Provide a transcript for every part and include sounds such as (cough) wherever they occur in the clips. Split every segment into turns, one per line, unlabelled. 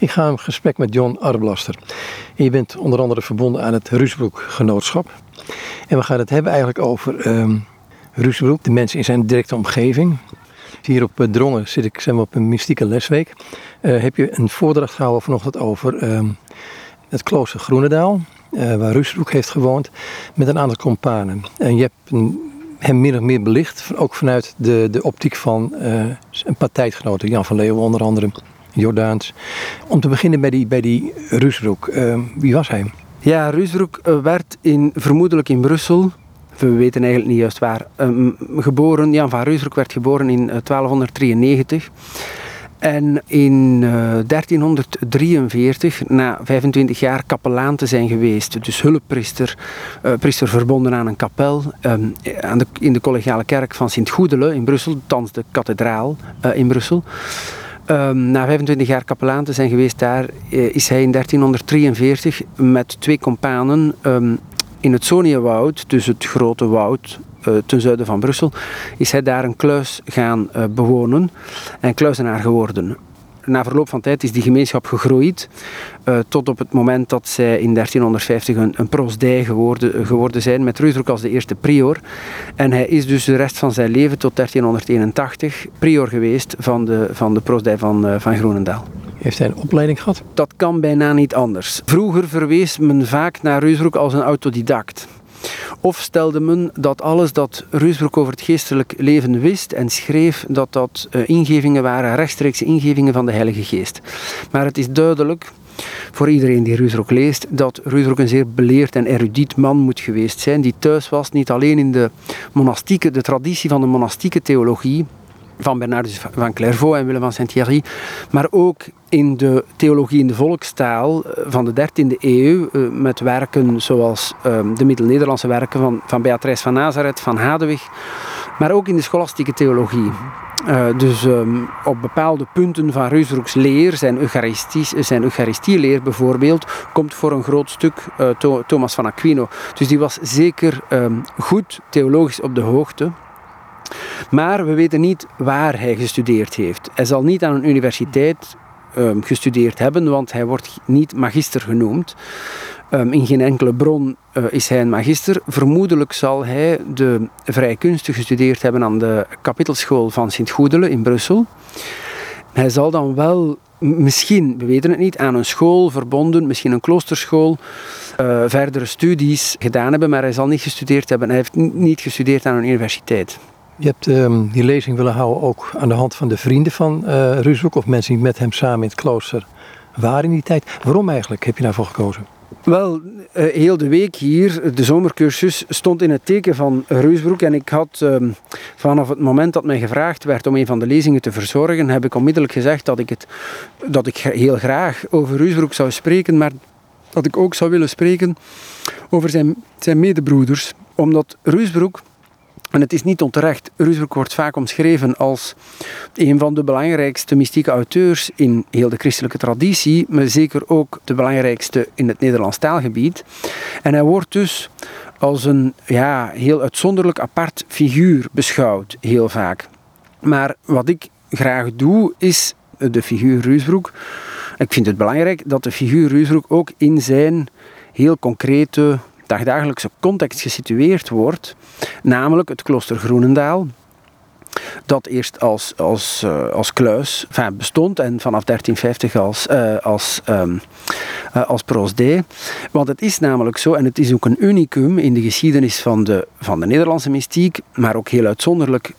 Ik ga in gesprek met John Arblaster. Je bent onder andere verbonden aan het Rusbroek Genootschap. En we gaan het hebben eigenlijk over um, Rusbroek, de mensen in zijn directe omgeving. Hier op Drongen zit ik maar, op een mystieke lesweek. Uh, heb je een voordracht gehouden vanochtend over um, het klooster Groenendaal, uh, waar Rusbroek heeft gewoond, met een aantal companen. En je hebt hem min of meer belicht, ook vanuit de, de optiek van uh, een paar tijdgenoten, Jan van Leeuwen onder andere. Jordaans. Om te beginnen bij die, bij die Rusbroek. Uh, wie was hij?
Ja, Rusbroek werd in, vermoedelijk in Brussel, we weten eigenlijk niet juist waar, um, geboren. Jan van Rusbroek werd geboren in 1293. En in uh, 1343, na 25 jaar kapelaan te zijn geweest, dus hulppriester, priester verbonden aan een kapel um, aan de, in de collegiale kerk van Sint-Goedele in Brussel, thans de kathedraal in Brussel. Um, na 25 jaar kapelaan te zijn geweest daar, uh, is hij in 1343 met twee companen um, in het Soniewoud, dus het grote woud uh, ten zuiden van Brussel, is hij daar een kluis gaan uh, bewonen en kluizenaar geworden na verloop van tijd is die gemeenschap gegroeid uh, tot op het moment dat zij in 1350 een, een proosdij geworden, geworden zijn met Ruusbroek als de eerste prior. En hij is dus de rest van zijn leven tot 1381 prior geweest van de, van de proosdij van, uh, van Groenendaal.
Heeft hij een opleiding gehad?
Dat kan bijna niet anders. Vroeger verwees men vaak naar Ruusbroek als een autodidact. Of stelde men dat alles dat Reusbroek over het geestelijk leven wist en schreef, dat dat uh, ingevingen waren, rechtstreekse ingevingen van de Heilige Geest. Maar het is duidelijk voor iedereen die Reusbroek leest, dat Reusbroek een zeer beleerd en erudiet man moet geweest zijn, die thuis was niet alleen in de monastieke, de traditie van de monastieke theologie, van Bernardus van Clairvaux en Willem van Saint-Thierry, maar ook in de theologie in de volkstaal eh, van de 13e eeuw, eh, met werken zoals ehm, de Middel-Nederlandse werken van, van Beatrice van Nazareth, van Hadewig, maar ook in de scholastieke theologie. Uh, dus um, op bepaalde punten van Reusbroeks leer, zijn, zijn Eucharistieleer bijvoorbeeld, komt voor een groot stuk Thomas van Aquino. Dus die was zeker um, goed theologisch op de hoogte. Maar we weten niet waar hij gestudeerd heeft. Hij zal niet aan een universiteit um, gestudeerd hebben, want hij wordt niet magister genoemd. Um, in geen enkele bron uh, is hij een magister. Vermoedelijk zal hij de vrije kunsten gestudeerd hebben aan de kapitelschool van Sint-Goedele in Brussel. Hij zal dan wel misschien, we weten het niet, aan een school verbonden, misschien een kloosterschool, uh, verdere studies gedaan hebben, maar hij zal niet gestudeerd hebben. Hij heeft niet gestudeerd aan een universiteit.
Je hebt um, die lezing willen houden ook aan de hand van de vrienden van uh, of mensen die met hem samen in het klooster waren in die tijd. Waarom eigenlijk heb je daarvoor gekozen?
Wel, uh, heel de week hier, de zomercursus, stond in het teken van Reusbroek. En ik had um, vanaf het moment dat mij gevraagd werd om een van de lezingen te verzorgen, heb ik onmiddellijk gezegd dat ik, het, dat ik heel graag over Reusbroek zou spreken, maar dat ik ook zou willen spreken over zijn, zijn medebroeders. Omdat Reusbroek en het is niet onterecht. Rusbroek wordt vaak omschreven als een van de belangrijkste mystieke auteurs in heel de christelijke traditie, maar zeker ook de belangrijkste in het Nederlands taalgebied. En hij wordt dus als een ja, heel uitzonderlijk apart figuur beschouwd, heel vaak. Maar wat ik graag doe, is de figuur Ruusbroek. Ik vind het belangrijk dat de figuur Ruusbroek ook in zijn heel concrete dagdagelijkse context gesitueerd wordt, namelijk het klooster Groenendaal. Dat eerst als, als, uh, als kluis enfin, bestond en vanaf 1350 als, uh, als, um, uh, als proosdij. Want het is namelijk zo, en het is ook een unicum in de geschiedenis van de, van de Nederlandse mystiek, maar ook heel uitzonderlijk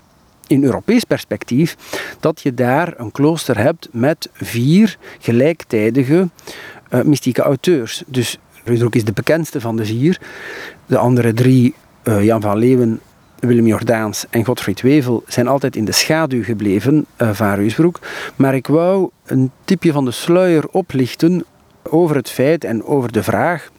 in Europees perspectief, dat je daar een klooster hebt met vier gelijktijdige mystieke auteurs. Dus Ruudroek is de bekendste van de vier. De andere drie, uh, Jan van Leeuwen, Willem Jordaans en Godfried Wevel, zijn altijd in de schaduw gebleven uh, van Ruusbroek. Maar ik wou een tipje van de sluier oplichten over het feit en over de vraag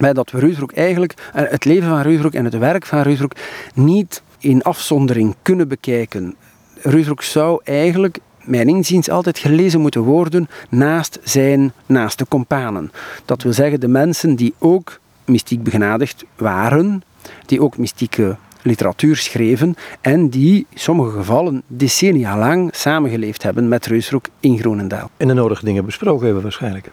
dat we eigenlijk, het leven van Ruusbroek en het werk van Ruusbroek niet in afzondering kunnen bekijken. Ruusbroek zou eigenlijk mijn inziens altijd gelezen moeten worden naast zijn naaste companen. Dat wil zeggen de mensen die ook mystiek begenadigd waren, die ook mystieke literatuur schreven en die in sommige gevallen decennia lang samengeleefd hebben met Reusbroek in Groenendaal.
En de nodige dingen besproken hebben waarschijnlijk.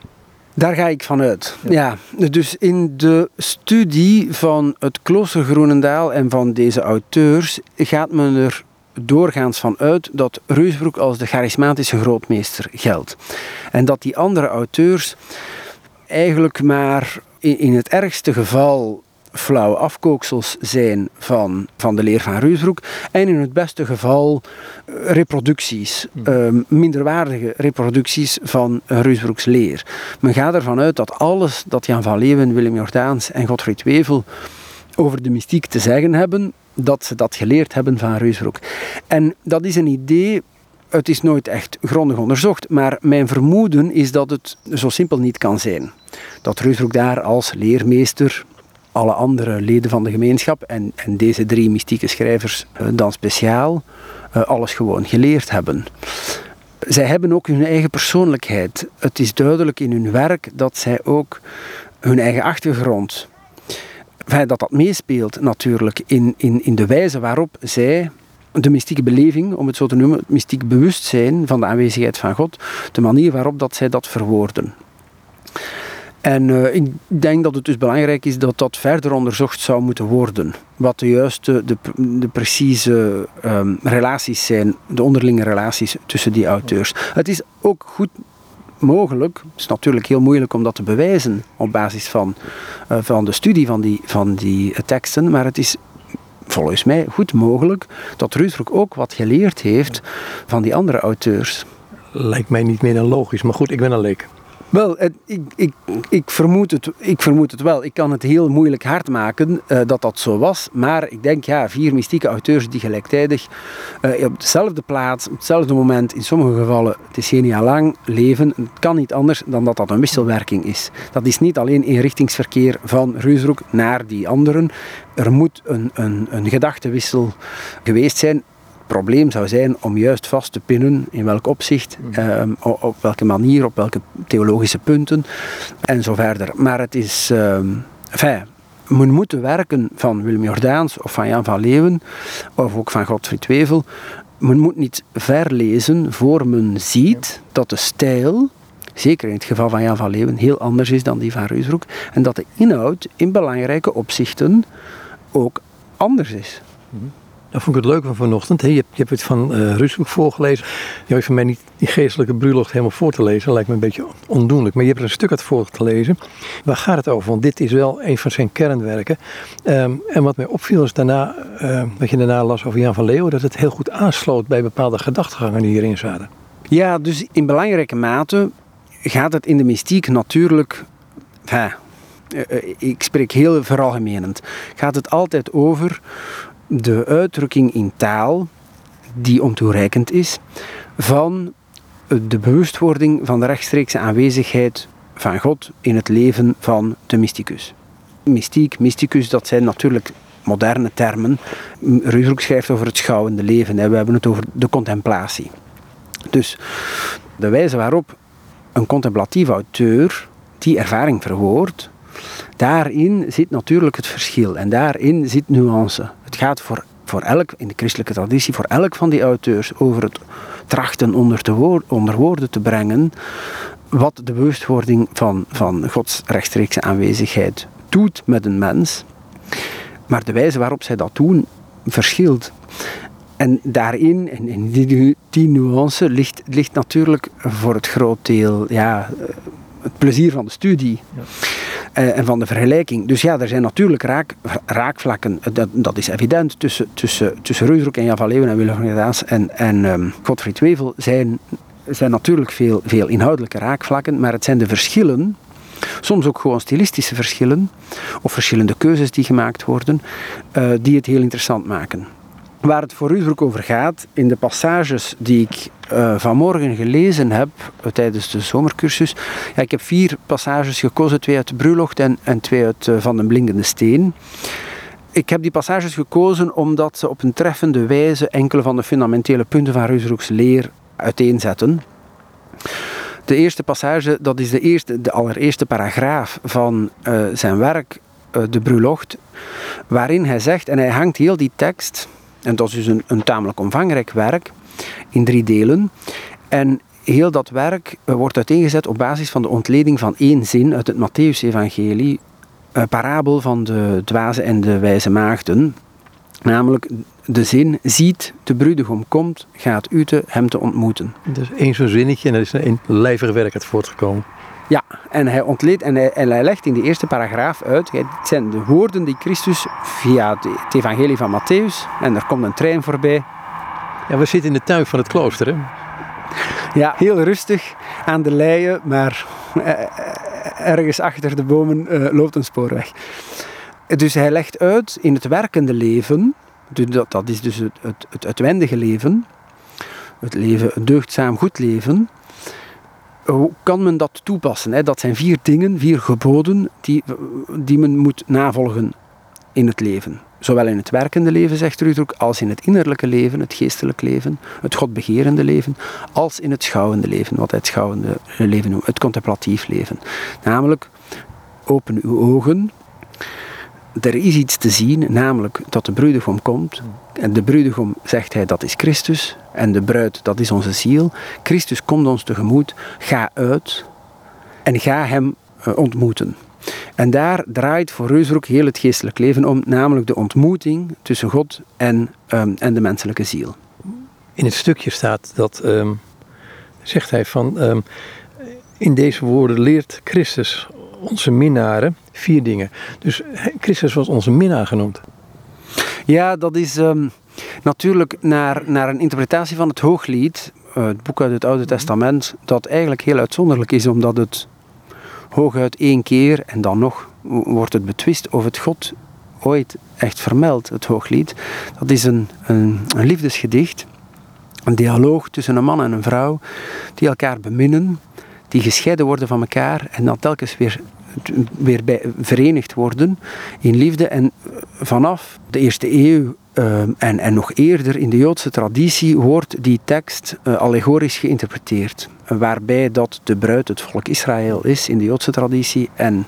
Daar ga ik van uit. Ja. dus in de studie van het klooster Groenendaal en van deze auteurs gaat men er doorgaans van uit dat Reusbroek als de charismatische grootmeester geldt. En dat die andere auteurs eigenlijk maar in, het ergste geval flauwe afkooksels zijn van, van de leer van Reusbroek en in het beste geval eh, reproducties, uh, minderwaardige reproducties van Reusbroeks leer. Men gaat ervan uit dat alles dat Jan van Leeuwen, Willem Jordaans en Godfried Wevel over de mystiek te zeggen hebben, dat ze dat geleerd hebben van Reusbroek. En dat is een idee het is nooit echt grondig onderzocht, maar mijn vermoeden is dat het zo simpel niet kan zijn. Dat Reusbroek daar als leermeester alle andere leden van de gemeenschap en, en deze drie mystieke schrijvers uh, dan speciaal uh, alles gewoon geleerd hebben. Zij hebben ook hun eigen persoonlijkheid. Het is duidelijk in hun werk dat zij ook hun eigen achtergrond, dat dat meespeelt natuurlijk in, in, in de wijze waarop zij de mystieke beleving, om het zo te noemen, het mystiek bewustzijn van de aanwezigheid van God, de manier waarop dat zij dat verwoorden. En uh, ik denk dat het dus belangrijk is dat dat verder onderzocht zou moeten worden. Wat de juiste, de, de precieze um, relaties zijn, de onderlinge relaties tussen die auteurs. Het is ook goed mogelijk, het is natuurlijk heel moeilijk om dat te bewijzen op basis van, uh, van de studie van die, van die uh, teksten, maar het is volgens mij goed mogelijk dat Ruudbroek ook wat geleerd heeft van die andere auteurs.
Lijkt mij niet meer dan logisch, maar goed, ik ben een leek.
Wel, ik, ik, ik, vermoed het, ik vermoed het wel. Ik kan het heel moeilijk hard maken uh, dat dat zo was. Maar ik denk, ja, vier mystieke auteurs die gelijktijdig uh, op dezelfde plaats, op hetzelfde moment, in sommige gevallen decennia lang leven. Het kan niet anders dan dat dat een wisselwerking is. Dat is niet alleen inrichtingsverkeer van Reusroek naar die anderen. Er moet een, een, een gedachtewissel geweest zijn probleem zou zijn om juist vast te pinnen in welk opzicht, um, op welke manier, op welke theologische punten en zo verder. Maar het is, um, enfin, men moet de werken van Willem Jordaans of van Jan van Leeuwen of ook van Godfried Wevel, men moet niet verlezen voor men ziet dat de stijl, zeker in het geval van Jan van Leeuwen, heel anders is dan die van Reusbroek en dat de inhoud in belangrijke opzichten ook anders is. Mm
dat vond ik het leuk van vanochtend. Je, hebt, je hebt het van uh, voorgelezen. Je hoeft van mij niet die geestelijke bruiloft helemaal voor te lezen. Dat lijkt me een beetje ondoenlijk. Maar je hebt er een stuk uit lezen. Waar gaat het over? Want dit is wel een van zijn kernwerken. Um, en wat mij opviel is daarna, uh, wat je daarna las over Jan van Leeuwen, dat het heel goed aansloot bij bepaalde gedachtegangen die hierin zaten.
Ja, dus in belangrijke mate gaat het in de mystiek natuurlijk. Uh, ik spreek heel veralgemenend. Gaat het altijd over de uitdrukking in taal die ontoereikend is van de bewustwording van de rechtstreekse aanwezigheid van God in het leven van de mysticus. Mystiek, mysticus, dat zijn natuurlijk moderne termen. Ruusbroek schrijft over het schouwende leven. We hebben het over de contemplatie. Dus de wijze waarop een contemplatief auteur die ervaring verwoordt, Daarin zit natuurlijk het verschil en daarin zit nuance. Gaat voor, voor elk, in de christelijke traditie, voor elk van die auteurs over het trachten onder, te onder woorden te brengen wat de bewustwording van, van Gods rechtstreekse aanwezigheid doet met een mens. Maar de wijze waarop zij dat doen verschilt. En daarin, in die, die nuance, ligt, ligt natuurlijk voor het groot deel ja, het plezier van de studie. Ja. Uh, en van de vergelijking. Dus ja, er zijn natuurlijk raak, raakvlakken, dat, dat, is evident, tussen, tussen, tussen en Jan van Leeuwen en Willem van Daas en, en um, Godfried Wevel zijn, zijn natuurlijk veel, veel inhoudelijke raakvlakken, maar het zijn de verschillen, soms ook gewoon stilistische verschillen, of verschillende keuzes die gemaakt worden, uh, die het heel interessant maken. Waar het voor Ruudbroek over gaat, in de passages die ik uh, vanmorgen gelezen heb uh, tijdens de zomercursus. Ja, ik heb vier passages gekozen, twee uit de Brulocht en, en twee uit uh, Van den Blinkende Steen. Ik heb die passages gekozen omdat ze op een treffende wijze enkele van de fundamentele punten van Ruudbroeks leer uiteenzetten. De eerste passage, dat is de, eerste, de allereerste paragraaf van zijn werk eh, de bruiloft, waarin hij zegt, en hij hangt heel die tekst, en dat is dus een, een tamelijk omvangrijk werk, in drie delen. En heel dat werk eh, wordt uiteengezet op basis van de ontleding van één zin uit het Matthäus-evangelie, een parabel van de dwaze en de wijze maagden. Namelijk de zin, ziet, de bruidegom komt, gaat uten hem te ontmoeten.
Dus één zo'n zinnetje en er is een lijvig werk uit voortgekomen.
Ja, en hij ontleedt en hij, en hij legt in de eerste paragraaf uit, het zijn de woorden die Christus via het evangelie van Matthäus, en er komt een trein voorbij.
Ja, we zitten in de tuin van het klooster, hè?
Ja, heel rustig aan de leien, maar eh, ergens achter de bomen uh, loopt een spoorweg. Dus hij legt uit in het werkende leven, dat, dat is dus het, het, het uitwendige leven, het leven, een deugdzaam goed leven, hoe kan men dat toepassen? Dat zijn vier dingen, vier geboden die, die men moet navolgen in het leven. Zowel in het werkende leven, zegt Rudroek, als in het innerlijke leven, het geestelijk leven, het godbegerende leven, als in het schouwende leven, wat hij het schouwende leven noemt, het contemplatief leven. Namelijk, open uw ogen, er is iets te zien, namelijk dat de bruidegom komt. En de bruidegom, zegt hij, dat is Christus. En de bruid, dat is onze ziel. Christus komt ons tegemoet. Ga uit en ga hem eh, ontmoeten. En daar draait voor Reusbroek heel het geestelijk leven om, namelijk de ontmoeting tussen God en, um, en de menselijke ziel.
In het stukje staat dat, um, zegt hij van, um, in deze woorden leert Christus onze minnaren vier dingen. Dus Christus was onze minnaar genoemd.
Ja, dat is natuurlijk naar, naar een interpretatie van het Hooglied, uh, het boek uit het Oude Testament, dat eigenlijk heel uitzonderlijk is, omdat het hooguit één keer en dan nog wordt het betwist of het God ooit echt vermeldt, het Hooglied. Dat is een, een, een liefdesgedicht, een dialoog tussen een man en een vrouw die elkaar beminnen, die gescheiden worden van elkaar en dan telkens weer weer bij, verenigd worden in liefde. En vanaf de eerste eeuw uh, en, en nog eerder in de Joodse traditie wordt die tekst uh, allegorisch geïnterpreteerd. Waarbij dat de bruid het volk Israël is in de Joodse traditie en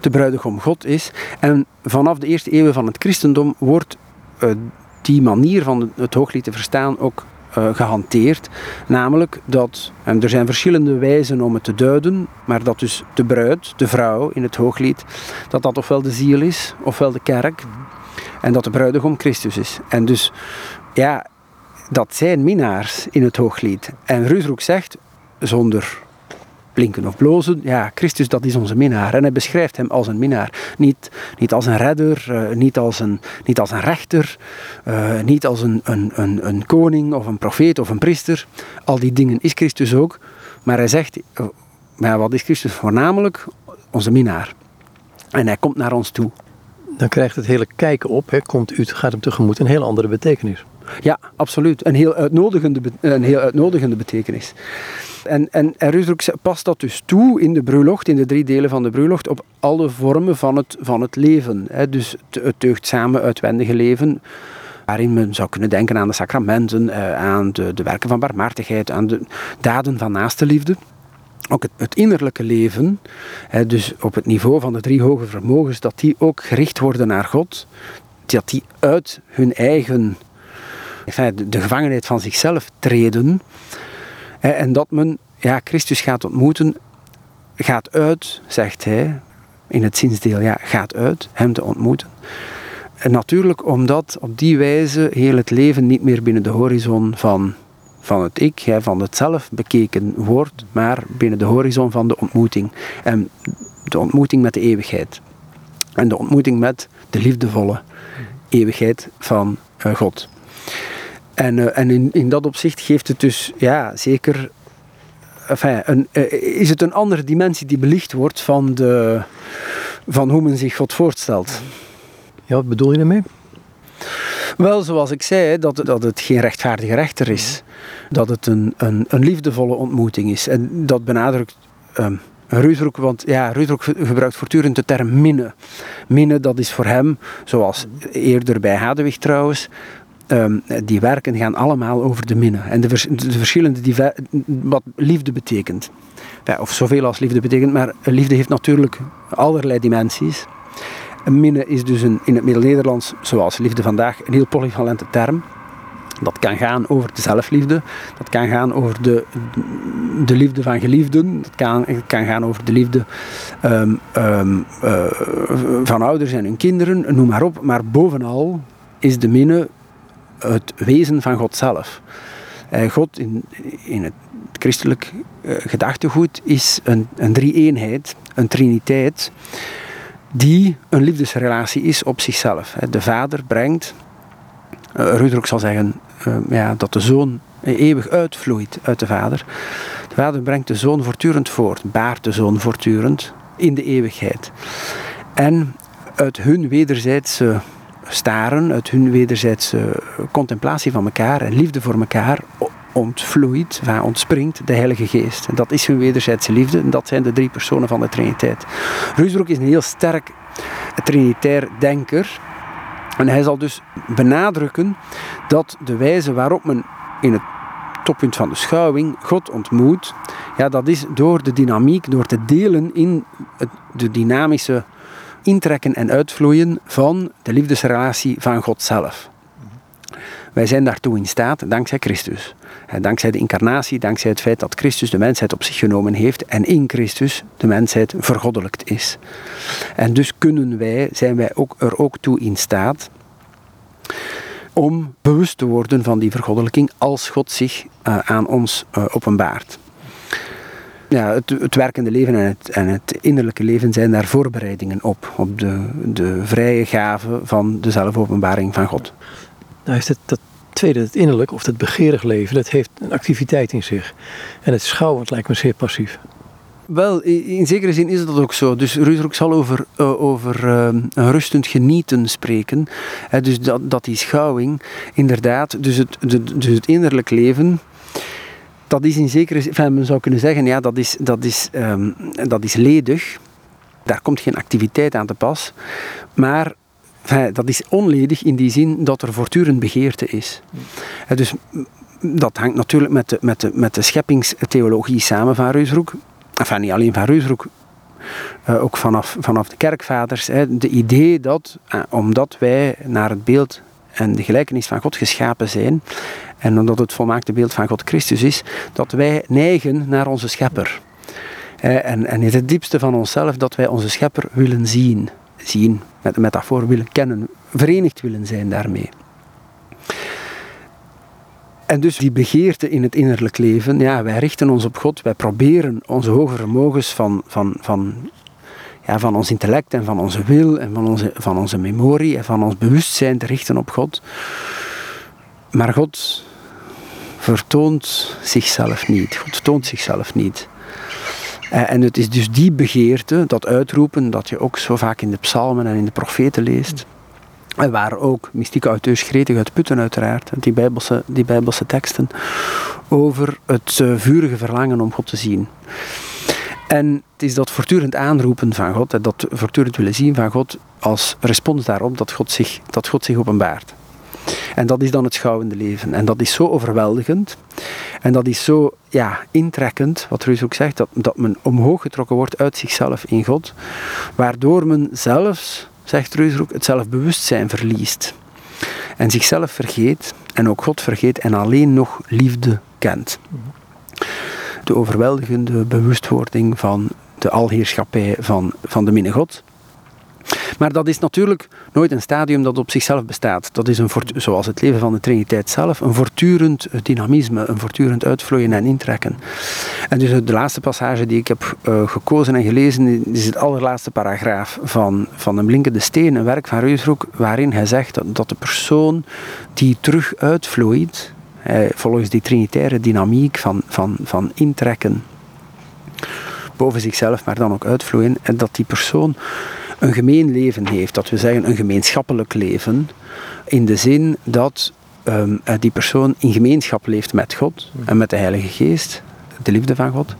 de bruidegom God is. En vanaf de eerste eeuwen van het christendom wordt uh, die manier van het hooglied te verstaan ook gehanteerd. Namelijk dat, en er zijn verschillende wijzen om het te duiden, maar dat dus de bruid, de vrouw in het hooglied, dat dat ofwel de ziel is, ofwel de kerk. En dat de bruidegom Christus is. En dus, ja, dat zijn minnaars in het hooglied. En Rusroek zegt, zonder blinken of blozen. Ja, Christus dat is onze minnaar. En hij beschrijft hem als een minnaar. Niet, niet als een redder, uh, niet, als een, niet als een rechter, uh, niet als een, een, een, een, koning of een profeet of een priester. Al die dingen is Christus ook. Maar hij zegt, uh, maar wat is Christus voornamelijk? Onze minnaar. En hij komt naar ons toe.
Dan krijgt het hele kijken op, hè, komt u, gaat hem tegemoet, een heel andere betekenis.
Ja, absoluut. Een heel uitnodigende, een heel uitnodigende betekenis. En, en, en past dat dus toe in de bruiloft, in de drie delen van de bruiloft, op alle vormen van het, van het leven. Hè. Dus het deugdzame, uitwendige leven, waarin men zou kunnen denken aan de sacramenten, eh, aan de, de werken van barmhartigheid, aan de daden van naaste liefde. Ook het, het innerlijke leven, dus op het niveau van de drie hoge vermogens, dat die ook gericht worden naar God, dat die uit hun eigen de, de gevangenheid van zichzelf treden. En dat men ja, Christus gaat ontmoeten, gaat uit, zegt hij in het zinsdeel, ja, gaat uit, hem te ontmoeten. En natuurlijk omdat op die wijze heel het leven niet meer binnen de horizon van, van het ik, van het zelf bekeken wordt, maar binnen de horizon van de ontmoeting. En de ontmoeting met de eeuwigheid. En de ontmoeting met de liefdevolle eeuwigheid van uh, God. En, uh, en in, in dat opzicht geeft het dus ja, zeker. Enfin, een, uh, is het een andere dimensie die belicht wordt van, de, van hoe men zich God voorstelt.
Ja, wat bedoel je daarmee?
Wel, zoals ik zei, dat, dat het geen rechtvaardige rechter is. Dat het een, een, een liefdevolle ontmoeting is. En dat benadrukt um, want ja, gebruikt voortdurend de term minnen. Minnen, dat is voor hem, zoals eerder bij Hadewig trouwens, Um, die werken gaan allemaal over de minne. En de, de verschillende wat liefde betekent. Ja, of zoveel als liefde betekent, maar liefde heeft natuurlijk allerlei dimensies. Minne is dus een, in het Middel-Nederlands, zoals liefde vandaag, een heel polyvalente term. Dat kan gaan over de zelfliefde, dat kan gaan over de, de liefde van geliefden, dat kan, kan gaan over de liefde um, um, uh, van ouders en hun kinderen, noem maar op. Maar bovenal is de minne het wezen van God zelf. Uh, God in, in het christelijk uh, gedachtegoed is een, een drie-eenheid, een triniteit, die een liefdesrelatie is op zichzelf. De vader brengt, uh, Rudrock zal zeggen ja, dat de zoon eeuwig uitvloeit uit de vader. De vader brengt de zoon voortdurend voort, baart de zoon voortdurend in de eeuwigheid. En uit hun wederzijdse staren, uit hun wederzijdse contemplatie van elkaar en liefde voor elkaar, ontvloeit, ontspringt de Heilige Geest. En dat is hun wederzijdse liefde en dat zijn de drie personen van de Triniteit. Ruisbroek is een heel sterk trinitair denker. En hij zal dus benadrukken dat de wijze waarop men in het toppunt van de schouwing God ontmoet, ja, dat is door de dynamiek, door te delen in het, de dynamische intrekken en uitvloeien van de liefdesrelatie van God zelf. Wij zijn daartoe in staat dankzij Christus. Dankzij de incarnatie, dankzij het feit dat Christus de mensheid op zich genomen heeft en in Christus de mensheid vergoddelijkt is. En dus kunnen wij, zijn wij ook, er ook toe in staat om bewust te worden van die vergoddelijking als God zich uh, aan ons uh, openbaart. Ja, het, het, werkende leven en het, en het, innerlijke leven zijn daar voorbereidingen op, op de, de vrije gave van de zelfopenbaring van God.
Nou is het, dat tweede, het innerlijk of het begeerig leven, dat heeft een activiteit in zich. En het schouwen lijkt me zeer passief.
Wel, in zekere zin is dat ook zo. Dus Ruudroek zal over, uh, over uh, een rustend genieten spreken. He, dus dat, dat die schouwing, inderdaad, dus het, de, dus het innerlijk leven, dat is in zekere zin, men zou kunnen zeggen, ja, dat is, dat, is, um, dat is ledig. Daar komt geen activiteit aan te pas. Maar dat is onledig in die zin dat er voortdurend begeerte is. Dus dat hangt natuurlijk met de, met de, met de scheppingstheologie samen van Reusroek enfin niet alleen van Reusbroek, uh, ook vanaf, vanaf de kerkvaders, hè, de idee dat, uh, omdat wij naar het beeld en de gelijkenis van God geschapen zijn, en omdat het volmaakte beeld van God Christus is, dat wij neigen naar onze schepper. En, en in het diepste van onszelf dat wij onze schepper willen zien. Zien, met de metafoor willen kennen, verenigd willen zijn daarmee. En dus die begeerte in het innerlijk leven, ja, wij richten ons op God, wij proberen onze hogere vermogens van, van, van, ja, van ons intellect en van onze wil en van onze, van onze memorie en van ons bewustzijn te richten op God. Maar God vertoont zichzelf niet. God toont zichzelf niet. Eh, en het is dus die begeerte, dat uitroepen, dat je ook zo vaak in de psalmen en in de profeten leest. En waar ook mystieke auteurs gretig uit putten uiteraard, die bijbelse, die bijbelse teksten, over het uh, vurige verlangen om God te zien. En het is dat voortdurend aanroepen van God, dat voortdurend willen zien van God, als respons daarop dat God zich, dat God zich openbaart. En dat is dan het schouwende leven. En dat is zo overweldigend. En dat is zo ja, intrekkend, wat Ruus ook zegt, dat, dat men omhoog getrokken wordt uit zichzelf in God. Waardoor men zelfs zegt Reusroek, het zelfbewustzijn verliest. En zichzelf vergeet en ook God vergeet en alleen nog liefde kent. De overweldigende bewustwording van de alheerschappij van, van de minne God. Maar dat is natuurlijk nooit een stadium dat op zichzelf bestaat. Dat is een, zoals het leven van de Triniteit zelf, een voortdurend dynamisme, een voortdurend uitvloeien en intrekken. En dus de laatste passage die ik heb uh, gekozen en gelezen, is het allerlaatste paragraaf van, van Een blinkende steen, een werk van Reusbroek, waarin hij zegt dat, de persoon die terug uitvloeit, volgens die trinitaire dynamiek van, van, van intrekken boven zichzelf, maar dan ook uitvloeien, en dat die persoon een gemeen leven heeft. Dat we zeggen een gemeenschappelijk leven. In de zin dat um, die persoon in gemeenschap leeft met God en met de Heilige Geest, de liefde van God,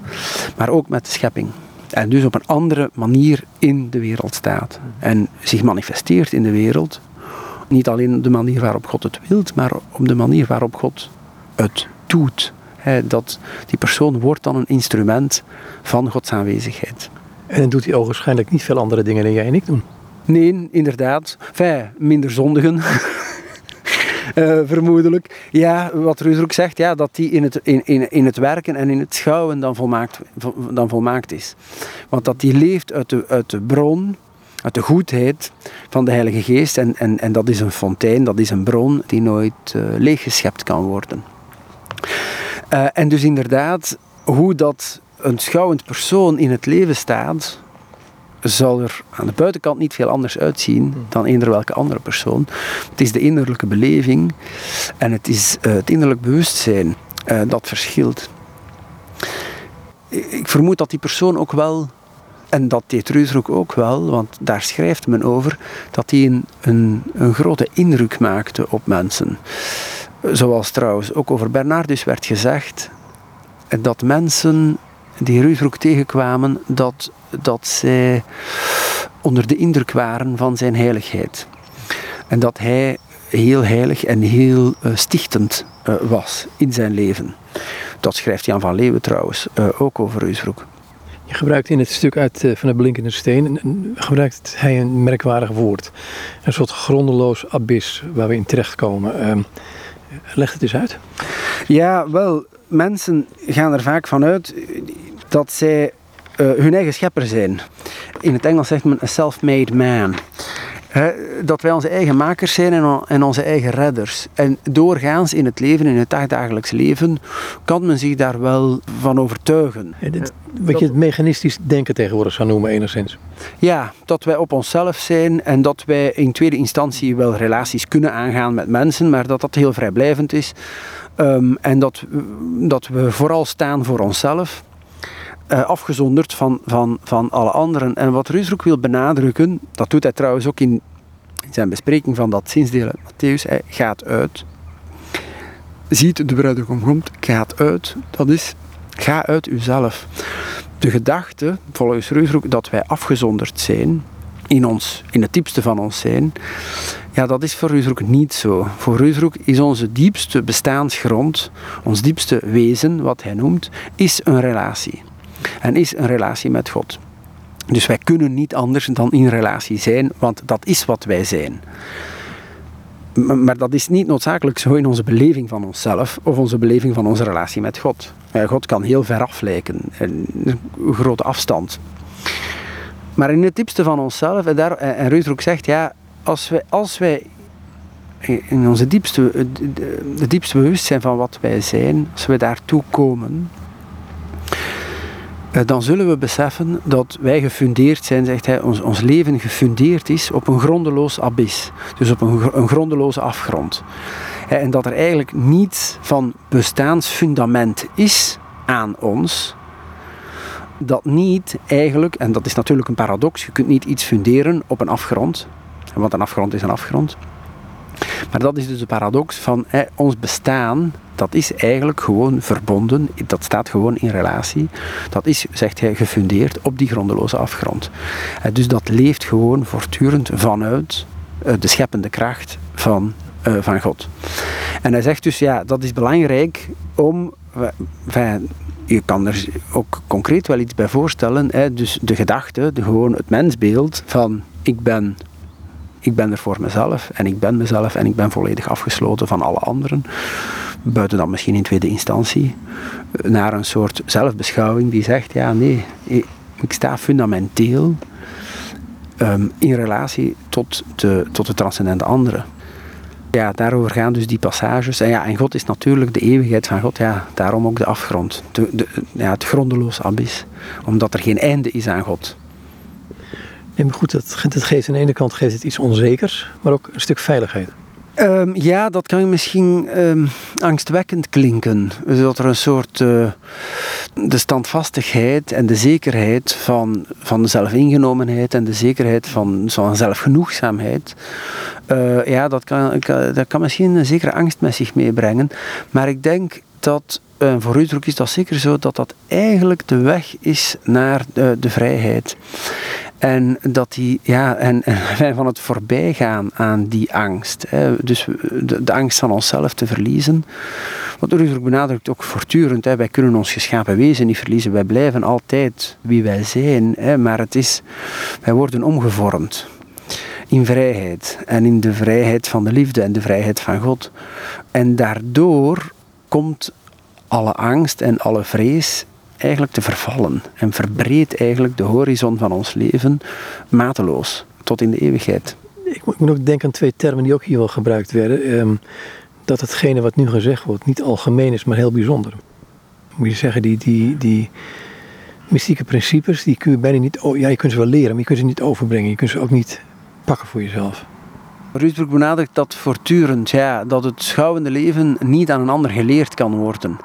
maar ook met de schepping. En dus op een andere manier in de wereld staat. En zich manifesteert in de wereld. Niet alleen op de manier waarop God het wilt, maar op de manier waarop God het doet. dat die persoon wordt dan een instrument van Gods aanwezigheid.
En doet hij waarschijnlijk niet veel andere dingen dan jij en ik doen.
Nee, inderdaad. Enfin, minder zondigen. Uh, (laughs) vermoedelijk. Ja, wat Reusroek zegt, ja, dat die in het, in, in, in het werken en in het schouwen dan volmaakt, dan volmaakt is. Want dat die leeft uit de, uit de bron, uit de goedheid van de Heilige Geest. En, en, en dat is een fontein, dat is een bron die nooit uh, leeggeschept kan worden. Uh, en dus inderdaad, hoe dat een schouwend persoon in het leven staat, zal er aan de buitenkant niet veel anders uitzien hmm. dan eender welke andere persoon. Het is de innerlijke beleving en het is uh, het innerlijk bewustzijn uh, dat verschilt. Ik vermoed dat die persoon ook wel, en dat deed Reusroek ook wel, want daar schrijft men over, dat hij een, een, een grote indruk maakte op mensen. Zoals trouwens ook over Bernardus werd gezegd, dat mensen die Reusroek tegenkwamen, dat dat zij onder de indruk waren van zijn heiligheid. En dat hij heel heilig en heel uh, stichtend uh, was in zijn leven. Dat schrijft Jan van Leeuwen trouwens uh, ook over Reusbroek.
Je gebruikt in het stuk uit Van de Blinkende Steen, gebruikt hij een merkwaardig woord. Een soort grondeloos abyss waar we in terechtkomen. Ehm, leg het eens uit.
Ja, wel, mensen gaan er vaak vanuit dat zij uh, hun eigen schepper zijn. In het Engels zegt men a self-made man. dat wij onze eigen makers zijn en, onze eigen redders. En doorgaans in het leven, in het dagdagelijks leven, kan men zich daar wel van overtuigen.
wat je het mechanistisch denken tegenwoordig zou noemen, enigszins.
Ja, dat wij op onszelf zijn en dat wij in tweede instantie wel relaties kunnen aangaan met mensen, maar dat dat heel vrijblijvend is. Um, en dat, dat we vooral staan voor onszelf uh, afgezonderd van, van, van alle anderen. En wat Reusroek wil benadrukken, dat doet hij trouwens ook in, in zijn bespreking van dat zinsdeel uit Matthäus, hij gaat uit. Ziet de bruidegom komt, gaat uit. Dat is, ga uit uzelf. De gedachte, volgens Reusroek, dat wij afgezonderd zijn, in, ons, in het diepste van ons zijn, ja, dat is voor Reusroek niet zo. Voor Reusroek is onze diepste bestaansgrond, ons diepste wezen, wat hij noemt, is een relatie en is een relatie met God. Dus wij kunnen niet anders dan in relatie zijn, want dat is wat wij zijn. Maar dat is niet noodzakelijk zo in onze beleving van onszelf of onze beleving van onze relatie met God. God kan heel ver af lijken, een grote afstand. Maar in het diepste van onszelf, en, daar, en Reusroek zegt, ja, als wij, als wij in onze diepste, de diepste bewustzijn van wat wij zijn, als we daartoe komen, dan zullen we beseffen dat wij gefundeerd zijn, zegt hij, ons, ons leven gefundeerd is op een grondeloos abyss. Dus op een, een grondeloze afgrond. En dat er eigenlijk niets van bestaansfundament is aan ons, dat niet eigenlijk, en dat is natuurlijk een paradox, je kunt niet iets funderen op een afgrond, want een afgrond is een afgrond. Maar dat is dus de paradox van hè, ons bestaan, dat is eigenlijk gewoon verbonden, dat staat gewoon in relatie. Dat is, zegt hij, gefundeerd op die grondeloze afgrond. Dus dat leeft gewoon voortdurend vanuit eh, de scheppende kracht van, uh, van God. En hij zegt dus, ja, dat is belangrijk om... Je kan er ook concreet wel iets bij voorstellen. Dus de gedachte, gewoon het mensbeeld van ik ben ik ben er voor mezelf en ik ben mezelf en ik ben volledig afgesloten van alle anderen. Buiten dan misschien in tweede instantie. Naar een soort zelfbeschouwing die zegt, ja nee, ik sta fundamenteel um, in relatie tot de, tot de transcendente andere. Ja, daarover gaan dus die passages. En ja, en God is natuurlijk de eeuwigheid van God. Ja, daarom ook de afgrond. De, ja, het grondeloos abyss. Omdat er geen einde is aan God.
Maar goed, het geeft aan de ene kant geeft het iets onzekers, maar ook een stuk veiligheid.
Um, ja, dat kan misschien um, angstwekkend klinken. Dat er een soort uh, de standvastigheid en de zekerheid van, van zelfingenomenheid en de zekerheid van, van zelfgenoegzaamheid. Uh, ja, dat kan, dat kan misschien een zekere angst met zich meebrengen. Maar ik denk dat voor is dat zeker zo dat dat eigenlijk de weg is naar de, de vrijheid. En dat die, ja, en, en (laughs) van het voorbijgaan aan die angst. Hè, dus de, angst van onszelf te verliezen. Want Rusbroek benadrukt ook voortdurend, hè, wij kunnen ons geschapen wezen niet verliezen. Wij blijven altijd wie wij zijn, hè, maar het is, wij worden omgevormd. in vrijheid en in de vrijheid van de liefde en de vrijheid van God. En daardoor komt alle angst en alle vrees eigenlijk te vervallen en verbreedt eigenlijk de horizon van ons leven mateloos tot in de eeuwigheid.
Ik moet, ook denken aan twee termen die ook hier wel gebruikt werden. Ehm, dat hetgene wat nu gezegd wordt niet algemeen is, maar heel bijzonder. Moet je zeggen, die, die, die mystieke principes, die kun je bijna niet... Ja, je kunt ze wel leren, maar je kunt ze niet overbrengen. Je kunt ze ook niet pakken voor jezelf.
Ruusbroek benadrukt dat voortdurend, ja, dat het schouwende leven niet aan een ander geleerd kan worden.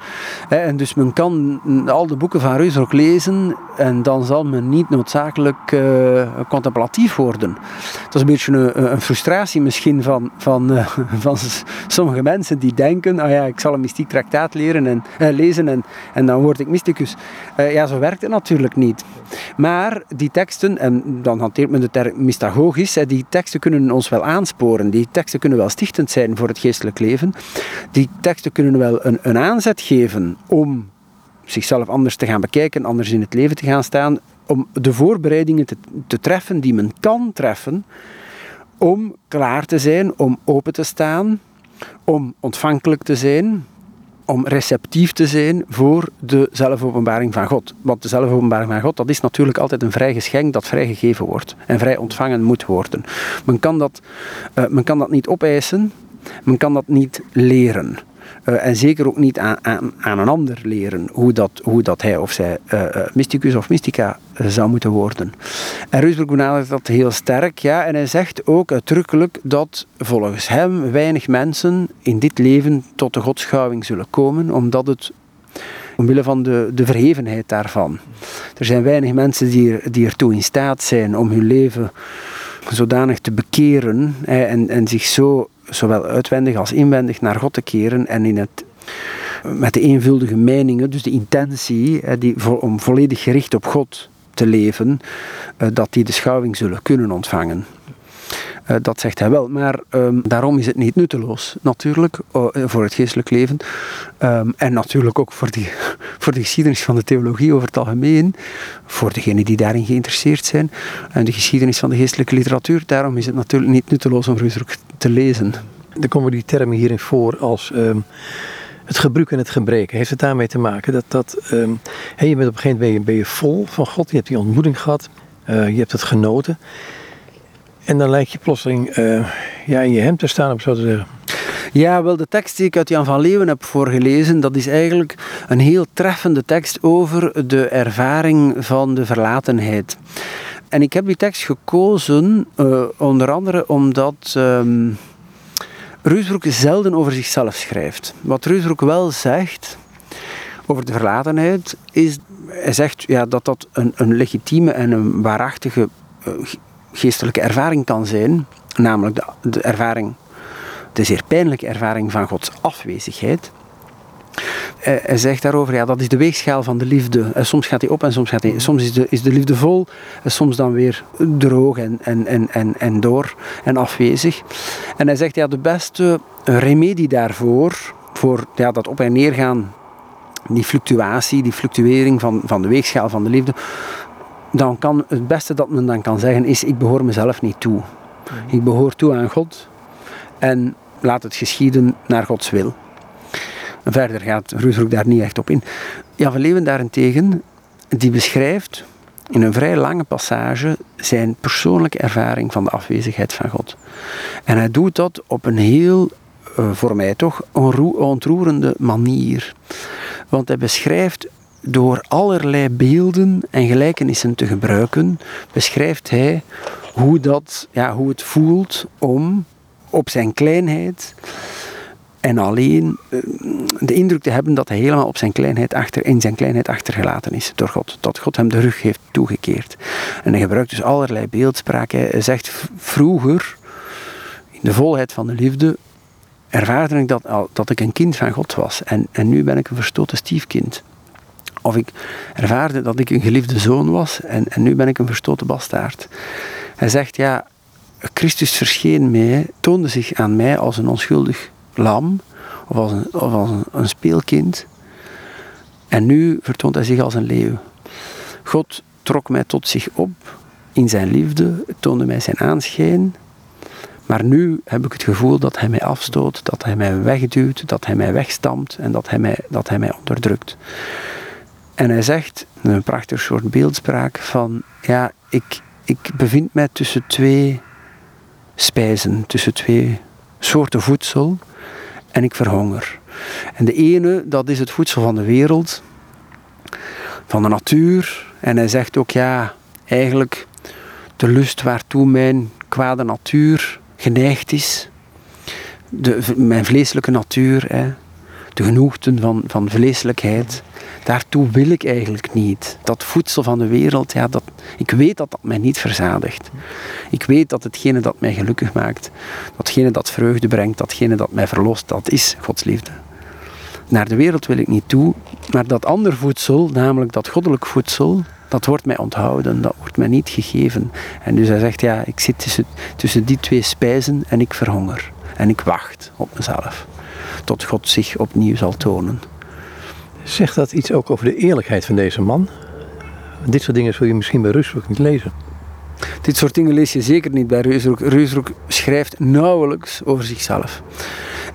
En dus men kan al de boeken van Ruusbroek lezen en dan zal men niet noodzakelijk uh, contemplatief worden. Dat is een beetje een, een frustratie misschien van, van, uh, (laughs) van sommige mensen die denken, oh ja, ik zal een mystiek traktaat leren en, uh, lezen en, en dan word ik mysticus. ja, zo werkt het natuurlijk niet. Maar die teksten, en dan hanteert men de term mystagogisch, die teksten kunnen ons wel aanspreken die teksten kunnen wel stichtend zijn voor het geestelijk leven. Die teksten kunnen wel een, een aanzet geven om zichzelf anders te gaan bekijken, anders in het leven te gaan staan, om de voorbereidingen te, treffen die men kan treffen, om klaar te zijn, om open te staan, om ontvankelijk te zijn, om receptief te zijn voor de zelfopenbaring van God. Want de zelfopenbaring van God, dat is natuurlijk altijd een vrij geschenk dat vrijgegeven wordt en vrij ontvangen moet worden. Men kan dat, uh, men kan dat niet opeisen, men kan dat niet leren. Uh, en zeker ook niet aan, aan, aan, een ander leren hoe dat, hoe dat hij of zij uh, mysticus of mystica zou moeten worden. En Reusbroek benadert dat heel sterk, ja, en hij zegt ook uitdrukkelijk dat volgens hem weinig mensen in dit leven tot de godschouwing zullen komen, omdat het omwille van de, de verhevenheid daarvan. Er zijn weinig mensen die, die ertoe in staat zijn om hun leven zodanig te bekeren en, en zich zo zowel uitwendig als inwendig naar God te keren en in het met de eenvuldige meningen, dus de intentie die, om volledig gericht op God te leven, eh, dat die de schouwing zullen kunnen ontvangen. Eh, dat zegt hij wel, maar um, daarom is het niet nutteloos, natuurlijk, uh, voor het geestelijk leven. Um, en natuurlijk ook voor, die, (laughs) voor de geschiedenis van de theologie over het algemeen, voor degenen die daarin geïnteresseerd zijn, en de geschiedenis van de geestelijke literatuur. Daarom is het natuurlijk niet nutteloos om Rusdruk te lezen.
Dan komen die termen hierin voor als um, het gebruik en het gebreken. Heeft het daarmee te maken dat, dat je bent op een gegeven moment ben je, vol van God, je hebt die ontmoeting gehad, uh, je hebt het genoten. En dan lijkt je plotseling uh, ja, in je hemd te staan, om zo te zeggen.
Ja, wel, de tekst die ik uit Jan van Leeuwen heb voorgelezen, dat is eigenlijk een heel treffende tekst over de ervaring van de verlatenheid. En ik heb die tekst gekozen, uh, onder andere omdat um, Reusbroek zelden over zichzelf schrijft. Wat Reusbroek wel zegt over de verlatenheid, is, hij zegt ja, dat dat een, een legitieme en een waarachtige uh, geestelijke ervaring kan zijn, namelijk de, ervaring, de zeer pijnlijke ervaring van Gods afwezigheid. Hij zegt daarover, ja, dat is de weegschaal van de liefde. Soms gaat hij op en soms, gaat hij, soms is, de, is de liefde vol, en soms dan weer droog en, en, en, en, en door en afwezig. En hij zegt, ja, de beste remedie daarvoor, voor ja, dat op en neer gaan, die fluctuatie, die fluctuering van, van de weegschaal van de liefde, dan kan het beste dat men dan kan zeggen is: ik behoor mezelf niet toe. Ik behoor toe aan God en laat het geschieden naar Gods wil. En verder gaat Roesroek daar niet echt op in. Jan van Leeuwen daarentegen, die beschrijft in een vrij lange passage zijn persoonlijke ervaring van de afwezigheid van God. En hij doet dat op een heel, eh, voor mij toch, ontroerende manier. Want hij beschrijft door allerlei beelden en gelijkenissen te gebruiken, beschrijft hij hoe, dat, ja, hoe het voelt om op zijn kleinheid en alleen eh, de indruk te hebben dat hij helemaal op zijn kleinheid achter, in zijn kleinheid achtergelaten is door God. Dat God hem de rug heeft toegekeerd. En hij gebruikt dus allerlei beeldspraak. Hij zegt vroeger, in de volheid van de liefde, ervaarde ik dat, dat ik een kind van God was. En, en nu ben ik een verstoten stiefkind. Of ik ervaarde dat ik een geliefde zoon was en, en nu ben ik een verstoten bastaard. Hij zegt, ja, Christus verscheen mij, toonde zich aan mij als een onschuldig lam of als een, of als een, speelkind. En nu vertoont hij zich als een leeuw. God trok mij tot zich op in zijn liefde, toonde mij zijn aanschijn Maar nu heb ik het gevoel dat hij mij afstoot, dat hij mij wegduwt, dat hij mij wegstampt en dat hij mij, dat hij mij onderdrukt. En hij zegt, een prachtig soort beeldspraak, van ja, ik, ik bevind mij tussen twee spijzen, tussen twee soorten voedsel en ik verhonger. En de ene, dat is het voedsel van de wereld, van de natuur. En hij zegt ook, ja, eigenlijk de lust waartoe mijn kwade natuur geneigd is. De, mijn vleeselijke natuur, hè, de genoegten van, van vleeselijkheid, daartoe wil ik eigenlijk niet. Dat voedsel van de wereld, ja, dat, ik weet dat dat mij niet verzadigt. Ik weet dat hetgene dat mij gelukkig maakt, datgene dat vreugde brengt, datgene dat mij verlost, dat is Gods liefde. Naar de wereld wil ik niet toe, maar dat ander voedsel, namelijk dat goddelijk voedsel, dat wordt mij onthouden, dat wordt mij niet gegeven. En dus hij zegt, ja, ik zit tussen, tussen die twee spijzen en ik verhonger. En ik wacht op mezelf, tot God zich opnieuw zal tonen.
Zegt dat iets ook over de eerlijkheid van deze man? Dit soort dingen zul je misschien bij Rusbroek niet lezen.
Dit soort dingen lees je zeker niet bij Reusbroek. Reusbroek schrijft nauwelijks over zichzelf.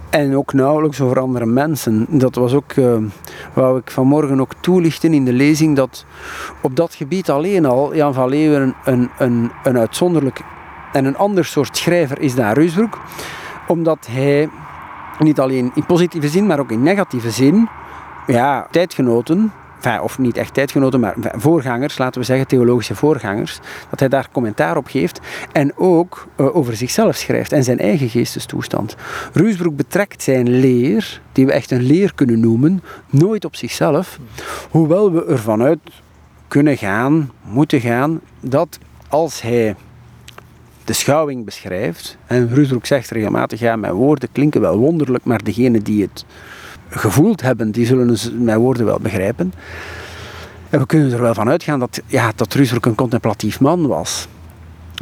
En ook nauwelijks over andere mensen. Dat was ook, uh, wou ik vanmorgen ook toelichten in de lezing, dat op dat gebied alleen al Jan van Leeuwen een, een, een uitzonderlijk en een ander soort schrijver is dan Reusbroek. Omdat hij niet alleen in positieve zin, maar ook in negatieve zin, ja, tijdgenoten of niet echt tijdgenoten, maar voorgangers, laten we zeggen theologische voorgangers, dat hij daar commentaar op geeft en ook uh, over zichzelf schrijft en zijn eigen geestestoestand. Ruusbroek betrekt zijn leer, die we echt een leer kunnen noemen, nooit op zichzelf, hoewel we ervan uit kunnen gaan, moeten gaan, dat als hij de schouwing beschrijft, en Ruusbroek zegt regelmatig, ja, mijn woorden klinken wel wonderlijk, maar degene die het gevoeld hebben, die zullen mijn woorden wel begrijpen. En we kunnen er wel van uitgaan dat, ja, dat Rusbroek een contemplatief man was.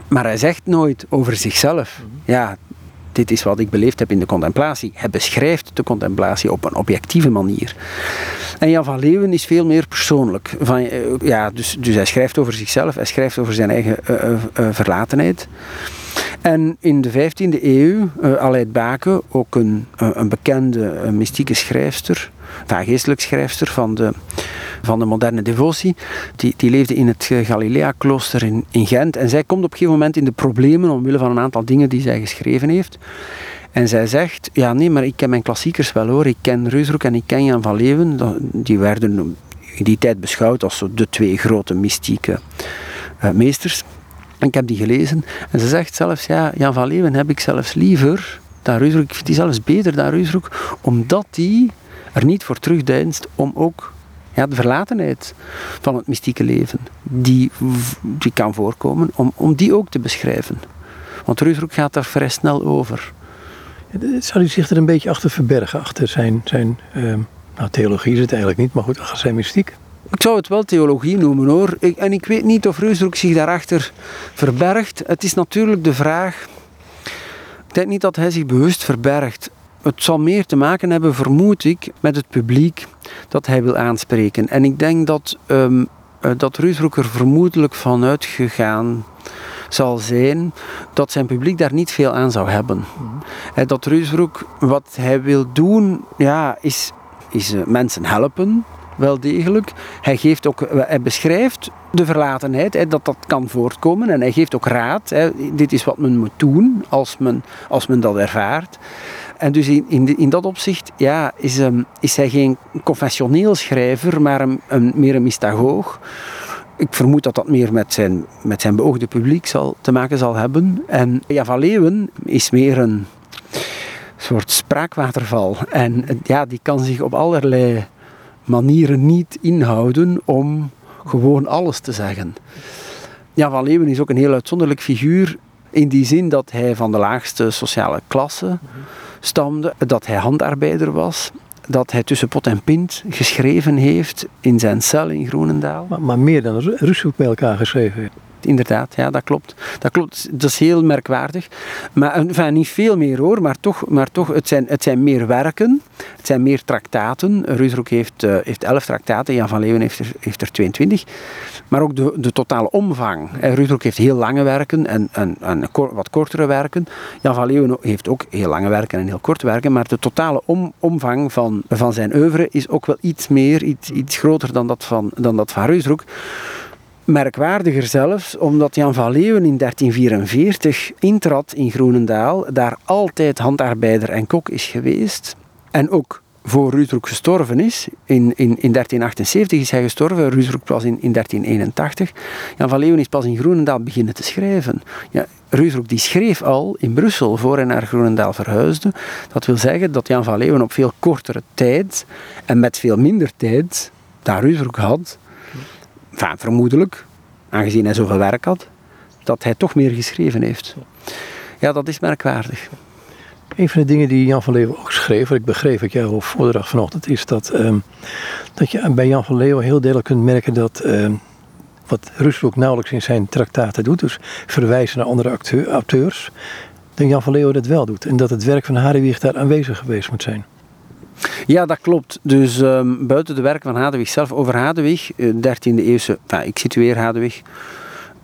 Maar hij zegt nooit over zichzelf, ja, dit is wat ik beleefd heb in de contemplatie. Hij beschrijft de contemplatie op een objectieve manier. En Jan van Leeuwen is veel meer persoonlijk. Van, eh, ja, dus, dus hij schrijft over zichzelf, hij schrijft over zijn eigen uh, uh, verlatenheid. En in de 15e eeuw, uh, Baken, ook een, een bekende mystieke schrijfster, enfin, geestelijk schrijfster van de, van de moderne devotie, die, die leefde in het Galilea-klooster in, in Gent. En zij komt op een gegeven moment in de problemen omwille van een aantal dingen die zij geschreven heeft. En zij zegt, ja nee, maar ik ken mijn klassiekers wel hoor. Ik ken Reusroek en ik ken Jan van Leeuwen. Die werden in die tijd beschouwd als de twee grote mystieke meesters. Ik heb die gelezen. En ze zegt zelfs, ja, Jan van Leeuwen heb ik zelfs liever dan Reusroek. Ik vind die zelfs beter dan Reusroek, omdat die er niet voor terugdeinst om ook ja, de verlatenheid van het mystieke leven, die, die kan voorkomen, om, om die ook te beschrijven. Want Reusroek gaat daar vrij snel over.
Zou hij zich er een beetje achter verbergen, achter zijn, zijn uh, nou, theologie is het eigenlijk niet, maar goed, achter zijn mystiek?
Ik zou het wel theologie noemen hoor. Ik, en ik weet niet of Reusbroek zich daarachter verbergt. Het is natuurlijk de vraag. Ik denk niet dat hij zich bewust verbergt. Het zal meer te maken hebben, vermoed ik, met het publiek dat hij wil aanspreken. En ik denk dat, um, dat er vermoedelijk van uitgegaan zal zijn dat zijn publiek daar niet veel aan zou hebben. Mm Dat Reusbroek, wat hij wil doen, ja, is, is uh, mensen helpen wel degelijk. Hij, geeft ook, hij beschrijft de verlatenheid, hè, dat dat kan voortkomen. En hij geeft ook raad. Hè, dit is wat men moet doen als men, als men dat ervaart. En dus in, in, dat opzicht ja, is, um, is hij geen confessioneel schrijver, maar een, een, meer een mystagoog. Ik vermoed dat dat meer met zijn, met zijn beoogde publiek zal, te maken zal hebben. En ja, Leeuwen is meer een soort spraakwaterval. En ja, die kan zich op allerlei manieren niet inhouden om gewoon alles te zeggen. Jan van Leeuwen is ook een heel uitzonderlijk figuur in die zin dat hij van de laagste sociale klasse stamde, dat hij handarbeider was, dat hij tussen pot en pint geschreven heeft in zijn cel in Groenendaal.
Maar, meer dan Rushoek bij elkaar geschreven
inderdaad. Ja, dat klopt. Dat klopt. Dat is heel merkwaardig. Maar enfin, niet veel meer hoor, maar toch, maar toch het, zijn, het zijn meer werken. Het zijn meer traktaten. Ruusbroek heeft, uh, heeft 11 traktaten, Jan van Leeuwen heeft er, heeft er 22. Maar ook de, de totale omvang. Ruusbroek heeft heel lange werken en, en, en wat kortere werken. Jan van Leeuwen heeft ook heel lange werken en heel korte werken. Maar de totale om, omvang van, van zijn oeuvre is ook wel iets meer, iets, iets groter dan dat van, dan dat van. Merkwaardiger zelfs, omdat Jan van Leeuwen in 1344 intrad in Groenendaal, daar altijd handarbeider en kok is geweest. En ook voor Ruusbroek gestorven is. In, in, in 1378 is hij gestorven, Ruusbroek pas in, in 1381. Jan van Leeuwen is pas in Groenendaal beginnen te schrijven. Ja, Ruusbroek die schreef al in Brussel voor hij naar Groenendaal verhuisde. Dat wil zeggen dat Jan van Leeuwen op veel kortere tijd en met veel minder tijd daar Ruusbroek had, enfin, vermoedelijk, aangezien hij zoveel werk had, dat hij toch meer geschreven heeft. Ja, dat is merkwaardig.
Een van de dingen die Jan van Leeuwen ook schreef, wat ik begreep uit jouw voordracht vanochtend, is dat, ehm, dat je bij Jan van Leeuwen heel duidelijk kunt merken dat ehm, wat Rusbroek nauwelijks in zijn traktaten doet, dus verwijzen naar andere acteur, auteurs, dat Jan van Leeuwen dat wel doet. En dat het werk van Hadewig daar aanwezig geweest moet zijn.
Ja, dat klopt. Dus um, buiten de werk van Hadewig zelf, over Hadewig, 13e eh, eeuwse, ik situeer Hadewig.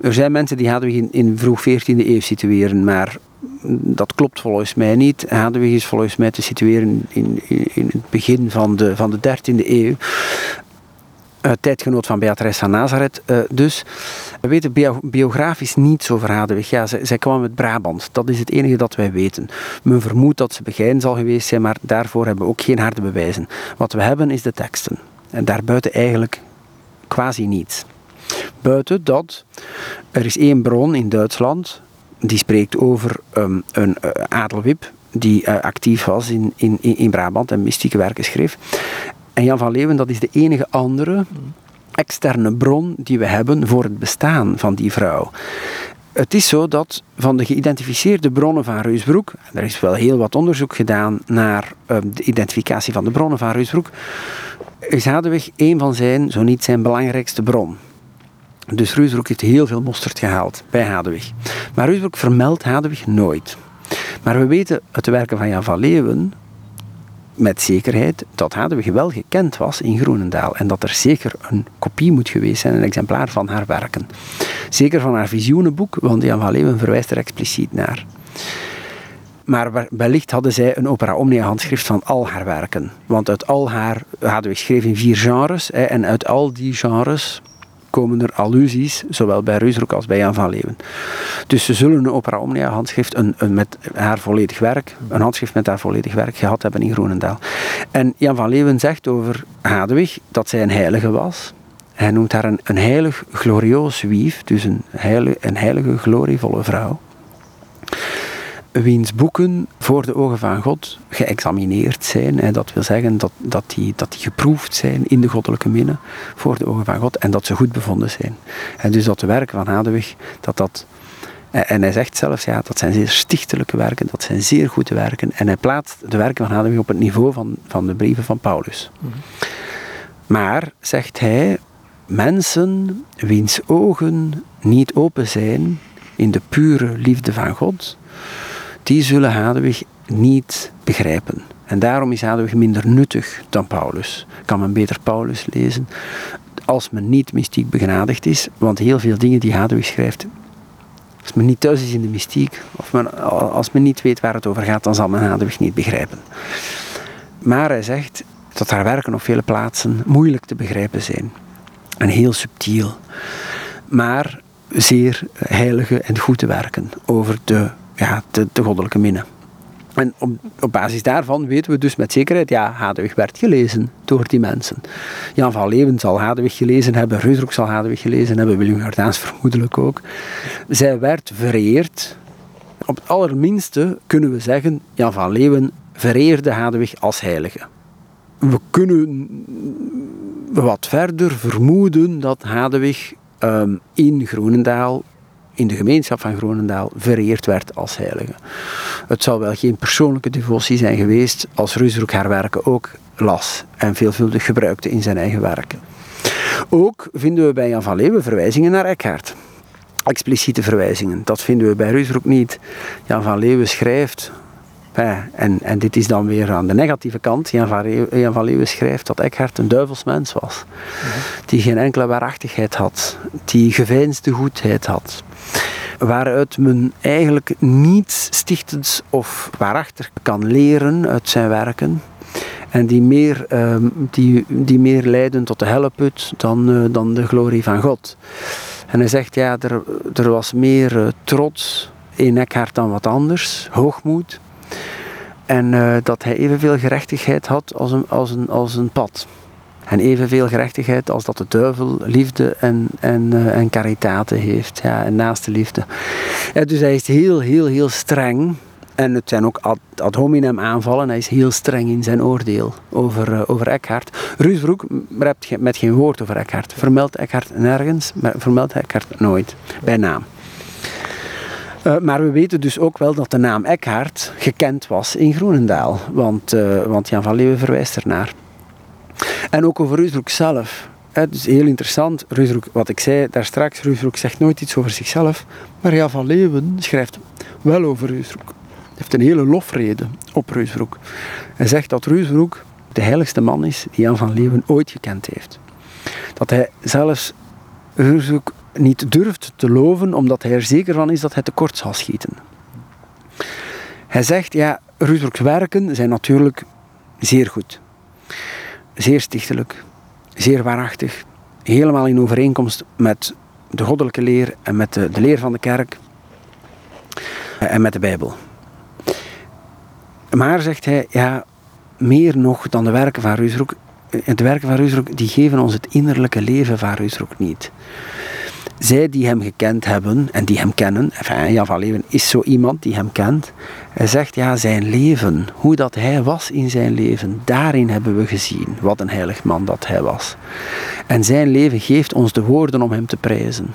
Er zijn mensen die Hadewig in, in vroeg 14e eeuw situeren, maar dat klopt volgens mij niet. Hadewig is volgens mij te situeren in, in, in het begin van de, van de 13e eeuw. Uh, tijdgenoot van Beatrice van Nazareth. Uh, dus we weten biografisch niets over Hadewig. Ja, zij, zij, kwam uit Brabant. Dat is het enige dat wij weten. Men vermoedt dat ze begin zal geweest zijn, maar daarvoor hebben we ook geen harde bewijzen. Wat we hebben is de teksten. En daarbuiten eigenlijk quasi niets. Buiten dat er is één bron in Duitsland die spreekt over um, een uh, adelwip die actief was in, in, in Brabant en mystieke werken schreef. En Jan van Leeuwen, dat is de enige andere externe bron die we hebben voor het bestaan van die vrouw. Het is zo dat van de geïdentificeerde bronnen van Reusbroek, er is wel heel wat onderzoek gedaan naar uh, de identificatie van de bronnen van Reusbroek, is Hadewig een van zijn, zo niet zijn belangrijkste bron. Dus Reusbroek heeft heel veel mosterd gehaald bij Hadewig. Maar Reusbroek vermeldt Hadewig nooit. Maar we weten uit de werken van Jan van Leeuwen met zekerheid dat Hadewig wel gekend was in Groenendaal en dat er zeker een kopie moet geweest zijn, een exemplaar van haar werken. Zeker van haar visioenenboek, want Jan van Leeuwen verwijst er expliciet naar. Maar wellicht hadden zij een opera omnia handschrift van al haar werken. Want uit al haar, Hadewig schreef in vier genres, en uit al die genres komen er allusies, zowel bij Reusroek als bij Jan van Leeuwen. Dus ze zullen een opera omnia handschrift een, een met haar volledig werk, een handschrift met haar volledig werk gehad hebben in Groenendaal. En Jan van Leeuwen zegt over Hadewig dat zij een heilige was. Hij noemt haar een, een heilig glorieus wief, dus een heilige, een heilige glorievolle vrouw wiens boeken voor de ogen van God geëxamineerd zijn. En dat wil zeggen dat, dat, die, dat die geproefd zijn in de goddelijke minne voor de ogen van God en dat ze goed bevonden zijn. En dus dat de werken van Hadewig, dat dat... En hij zegt zelfs, ja, dat zijn zeer stichtelijke werken, dat zijn zeer goede werken. En hij plaatst de werken van Hadewig op het niveau van, van de brieven van Paulus. Mhm. Maar, zegt hij, mensen wiens ogen niet open zijn in de pure liefde van God, die zullen Hadewig niet begrijpen. En daarom is Hadewig minder nuttig dan Paulus. Kan men beter Paulus lezen als men niet mystiek begradigd is, want heel veel dingen die Hadewig schrijft, als men niet thuis is in de mystiek, of men, als men niet weet waar het over gaat, dan zal men Hadewig niet begrijpen. Maar hij zegt dat haar werken op vele plaatsen moeilijk te begrijpen zijn. En heel subtiel. Maar zeer heilige en goede werken over de ja, de, de goddelijke minne. En op, op, basis daarvan weten we dus met zekerheid, ja, Hadewig werd gelezen door die mensen. Jan van Leeuwen zal Hadewig gelezen hebben, Reusbroek zal Hadewig gelezen hebben, Willem Jordaans vermoedelijk ook. Zij werd vereerd. Op het allerminste kunnen we zeggen, Jan van Leeuwen vereerde Hadewig als heilige. We kunnen wat verder vermoeden dat Hadewig um, in Groenendaal in de gemeenschap van Gronendaal vereerd werd als heilige. Het zou wel geen persoonlijke devotie zijn geweest als Reusbroek haar werken ook las en veelvuldig gebruikte in zijn eigen werken. Ook vinden we bij Jan van Leeuwen verwijzingen naar Eckhart. expliciete verwijzingen. Dat vinden we bij Ruusbroek niet. Jan van Leeuwen schrijft, en, en dit is dan weer aan de negatieve kant, Jan van, Leeuwen, schrijft dat Eckhart een duivelsmens was. Die geen enkele waarachtigheid had, die geveinsde goedheid had. Waaruit men eigenlijk niets stichtends of waarachtig kan leren uit zijn werken. En die meer, ehm, die, die meer leiden tot de helleput dan, uh, dan de glorie van God. En hij zegt, ja, er, er was meer uh, trots in Eckhart dan wat anders, hoogmoed. En uh, dat hij evenveel gerechtigheid had als een, als, een, als een pad. En evenveel gerechtigheid als dat de duivel liefde en, en, uh, en caritate heeft. Ja, en naaste liefde. Dus hij is heel, heel, heel streng. En het zijn ook ad, hominem aanvallen. Hij is heel streng in zijn oordeel over, uh, over Eckhart. Ruusbroek hebt met geen woord over Eckhart. Vermeldt Eckhart nergens, maar vermeldt Eckhart nooit. Bij naam. Uh, maar we weten dus ook wel dat de naam Eckhart gekend was in Groenendaal. Want, uh, want Jan van Leeuwen verwijst ernaar. En ook over Ruusbroek zelf. Het is heel interessant. Ruusbroek, wat ik zei daar straks, Ruusbroek zegt nooit iets over zichzelf. Maar Jan van Leeuwen schrijft wel over Ruusbroek. Hij heeft een hele lofrede op Ruusbroek. Hij zegt dat Ruusbroek de heiligste man is die Jan van Leeuwen ooit gekend heeft. Dat hij zelfs Ruusbroek niet durft te loven omdat hij er zeker van is dat hij tekort zal schieten. Hij zegt, ja, Ruusbroeks werken zijn natuurlijk zeer goed. Zeer stichtelijk, zeer waarachtig, helemaal in overeenkomst met de goddelijke leer en met de, leer van de kerk en met de Bijbel. Maar, zegt hij, ja, meer nog dan de werken van Ruusbroek, de werken van Ruusbroek, die geven ons het innerlijke leven van Ruusbroek niet zij die hem gekend hebben en die hem kennen, enfin, Jan van Leeuwen is zo iemand die hem kent, hij zegt ja, zijn leven, hoe dat hij was in zijn leven, daarin hebben we gezien wat een heilig man dat hij was. En zijn leven geeft ons de woorden om hem te prijzen.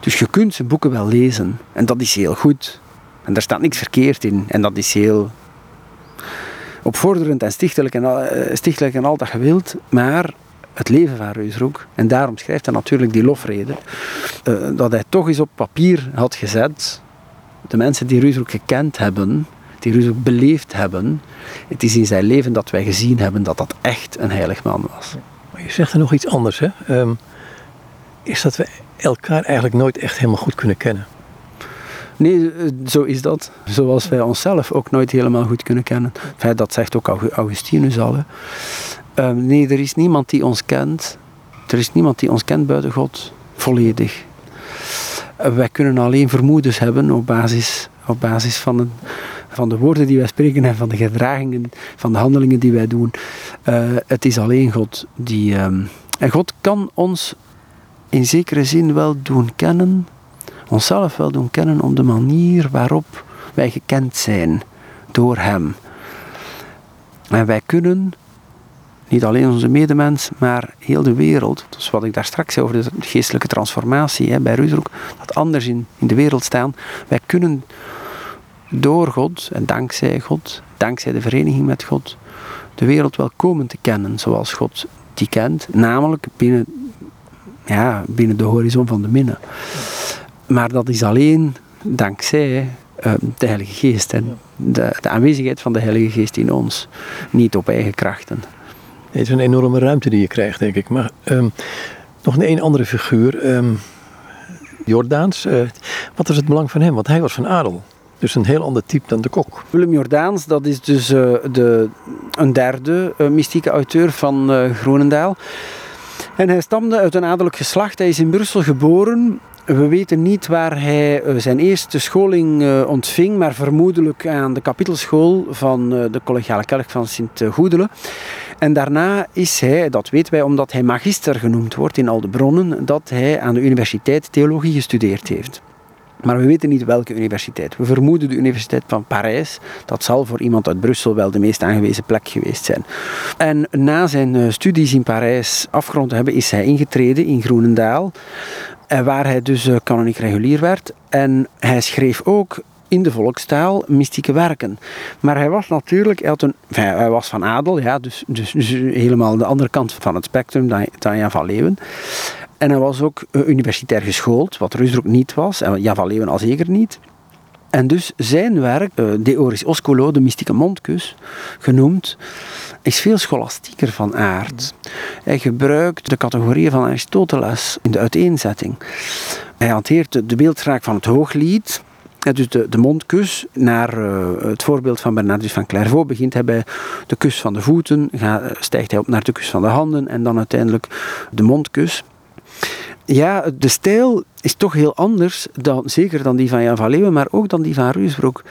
Dus je kunt zijn boeken wel lezen en dat is heel goed. En daar staat niks verkeerd in en dat is heel opvorderend en stichtelijk en, eh, stichtelijk en al dat gewild, maar het leven van Reusroek. En daarom schrijft hij natuurlijk die lofrede. Uh, dat hij toch eens op papier had gezet. De mensen die Reusroek gekend hebben, die Reusroek beleefd hebben. Het is in zijn leven dat wij gezien hebben dat dat echt een heilig man was.
Maar je zegt er nog iets anders, hè? Um, is dat we elkaar eigenlijk nooit echt helemaal goed kunnen kennen.
Nee, zo is dat. Zoals wij onszelf ook nooit helemaal goed kunnen kennen. Enfin, dat zegt ook Augustinus al. Hè. Um, nee, er is niemand die ons kent. Er is niemand die ons kent buiten God, volledig. Uh, wij kunnen alleen vermoedens hebben op basis, op basis van, een, van de woorden die wij spreken en van de gedragingen, van de handelingen die wij doen. Uh, het is alleen God die. Um, en God kan ons in zekere zin wel doen kennen, onszelf wel doen kennen om de manier waarop wij gekend zijn door Hem. En wij kunnen niet alleen onze medemens, maar heel de wereld. Dus wat ik daar straks zei over de geestelijke transformatie hè, bij Ruusroek, dat anders in, in de wereld staan. Wij kunnen door God en dankzij God, dankzij de vereniging met God, de wereld wel komen te kennen zoals God die kent, namelijk binnen, ja, binnen de horizon van de minne. Maar dat is alleen dankzij uh, de Heilige Geest en de, de aanwezigheid van de Heilige Geest in ons, niet op eigen krachten.
Het is een enorme ruimte die je krijgt, denk ik. Maar um, nog een, een andere figuur, um, Jordaans. Uh, wat was het belang van hem? Want hij was van adel. Dus een heel ander type dan de kok.
Willem Jordaans, dat is dus uh, de, een derde uh, mystieke auteur van Groenendaal. En hij stamde uit een adellijk geslacht. Hij is in Brussel geboren. We weten niet waar hij zijn eerste scholing ontving, maar vermoedelijk aan de kapitelschool van de collegiale kerk van Sint-Goedelen. En daarna is hij, dat weten wij omdat hij magister genoemd wordt in al de bronnen, dat hij aan de universiteit theologie gestudeerd heeft. Maar we weten niet welke universiteit. We vermoeden de Universiteit van Parijs. Dat zal voor iemand uit Brussel wel de meest aangewezen plek geweest zijn. En na zijn eh, studies in Parijs afgerond hebben, is hij ingetreden in Groenendaal. Waar hij dus eh, kanoniek regulier werd. En hij schreef ook in de volkstaal mystieke werken. Maar hij was natuurlijk, hij, een, hij was van adel, ja, dus, dus, dus helemaal de andere kant van het spectrum dan, dan van Leeuwen. En hij was ook eh, universitair geschoold, wat Rusdruk niet was, en Jan van Leeuwen al zeker niet. En dus zijn werk, uh, De Oris Osculo, de mystieke mondkus, genoemd, is veel scholastieker van aard. Hij gebruikt de categorieën van Aristoteles in de uiteenzetting. Hij hanteert de beeldspraak van het hooglied, dus de, mondkus, naar uh, het voorbeeld van Bernardus van Clairvaux begint hij bij de kus van de voeten, gaat, stijgt hij op naar de kus van de handen en dan uiteindelijk de mondkus. Ja, de stijl is toch heel anders, dan, zeker dan die van Jan van Leeuwen, maar ook dan die van Ruusbroek.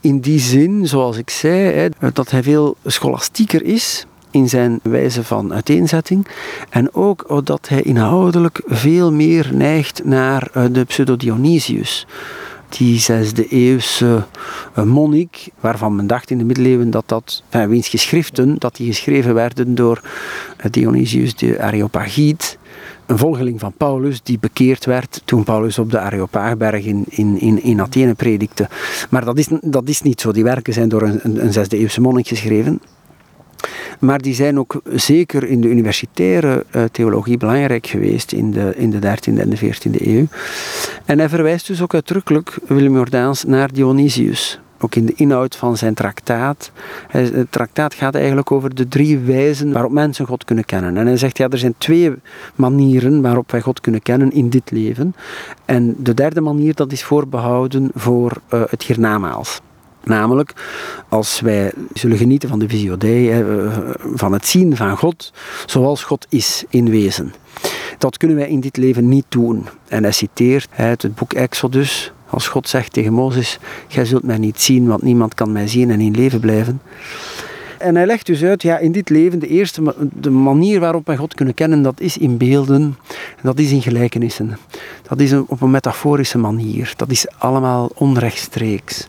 In die zin, zoals ik zei, hè, dat hij veel scholastieker is in zijn wijze van uiteenzetting. En ook dat hij inhoudelijk veel meer neigt naar eh, de pseudo-Dionysius die zesde eeuwse uh, monnik, waarvan men dacht in de middeleeuwen dat dat, enfin, wiens geschriften, dat die geschreven werden door uh, Dionysius de Areopagiet, een volgeling van Paulus die bekeerd werd toen Paulus op de Areopaagberg in, in, in, in Athene predikte. Maar dat is, dat is niet zo. Die werken zijn door een, een, een zesde eeuwse monnik geschreven. Maar die zijn ook zeker in de universitaire uh, theologie belangrijk geweest in de, in de 13e en de 14e eeuw. En hij verwijst dus ook uitdrukkelijk, Willem Jordaans, naar Dionysius. Ook in de inhoud van zijn traktaat. Het traktaat gaat eigenlijk over de drie wijzen waarop mensen God kunnen kennen. En hij zegt, ja, er zijn twee manieren waarop wij God kunnen kennen in dit leven. En de derde manier, dat is voorbehouden voor uh, het hiernamaals. Namelijk, als wij zullen genieten van de visio Dei, eh, van het zien van God zoals God is in wezen. Dat kunnen wij in dit leven niet doen. En hij citeert uit het boek Exodus, als God zegt tegen Mozes, gij zult mij niet zien, want niemand kan mij zien en in leven blijven. En hij legt dus uit, ja, in dit leven, de eerste de manier waarop wij God kunnen kennen, dat is in beelden, dat is in gelijkenissen. Dat is op een metaforische manier. Dat is allemaal onrechtstreeks.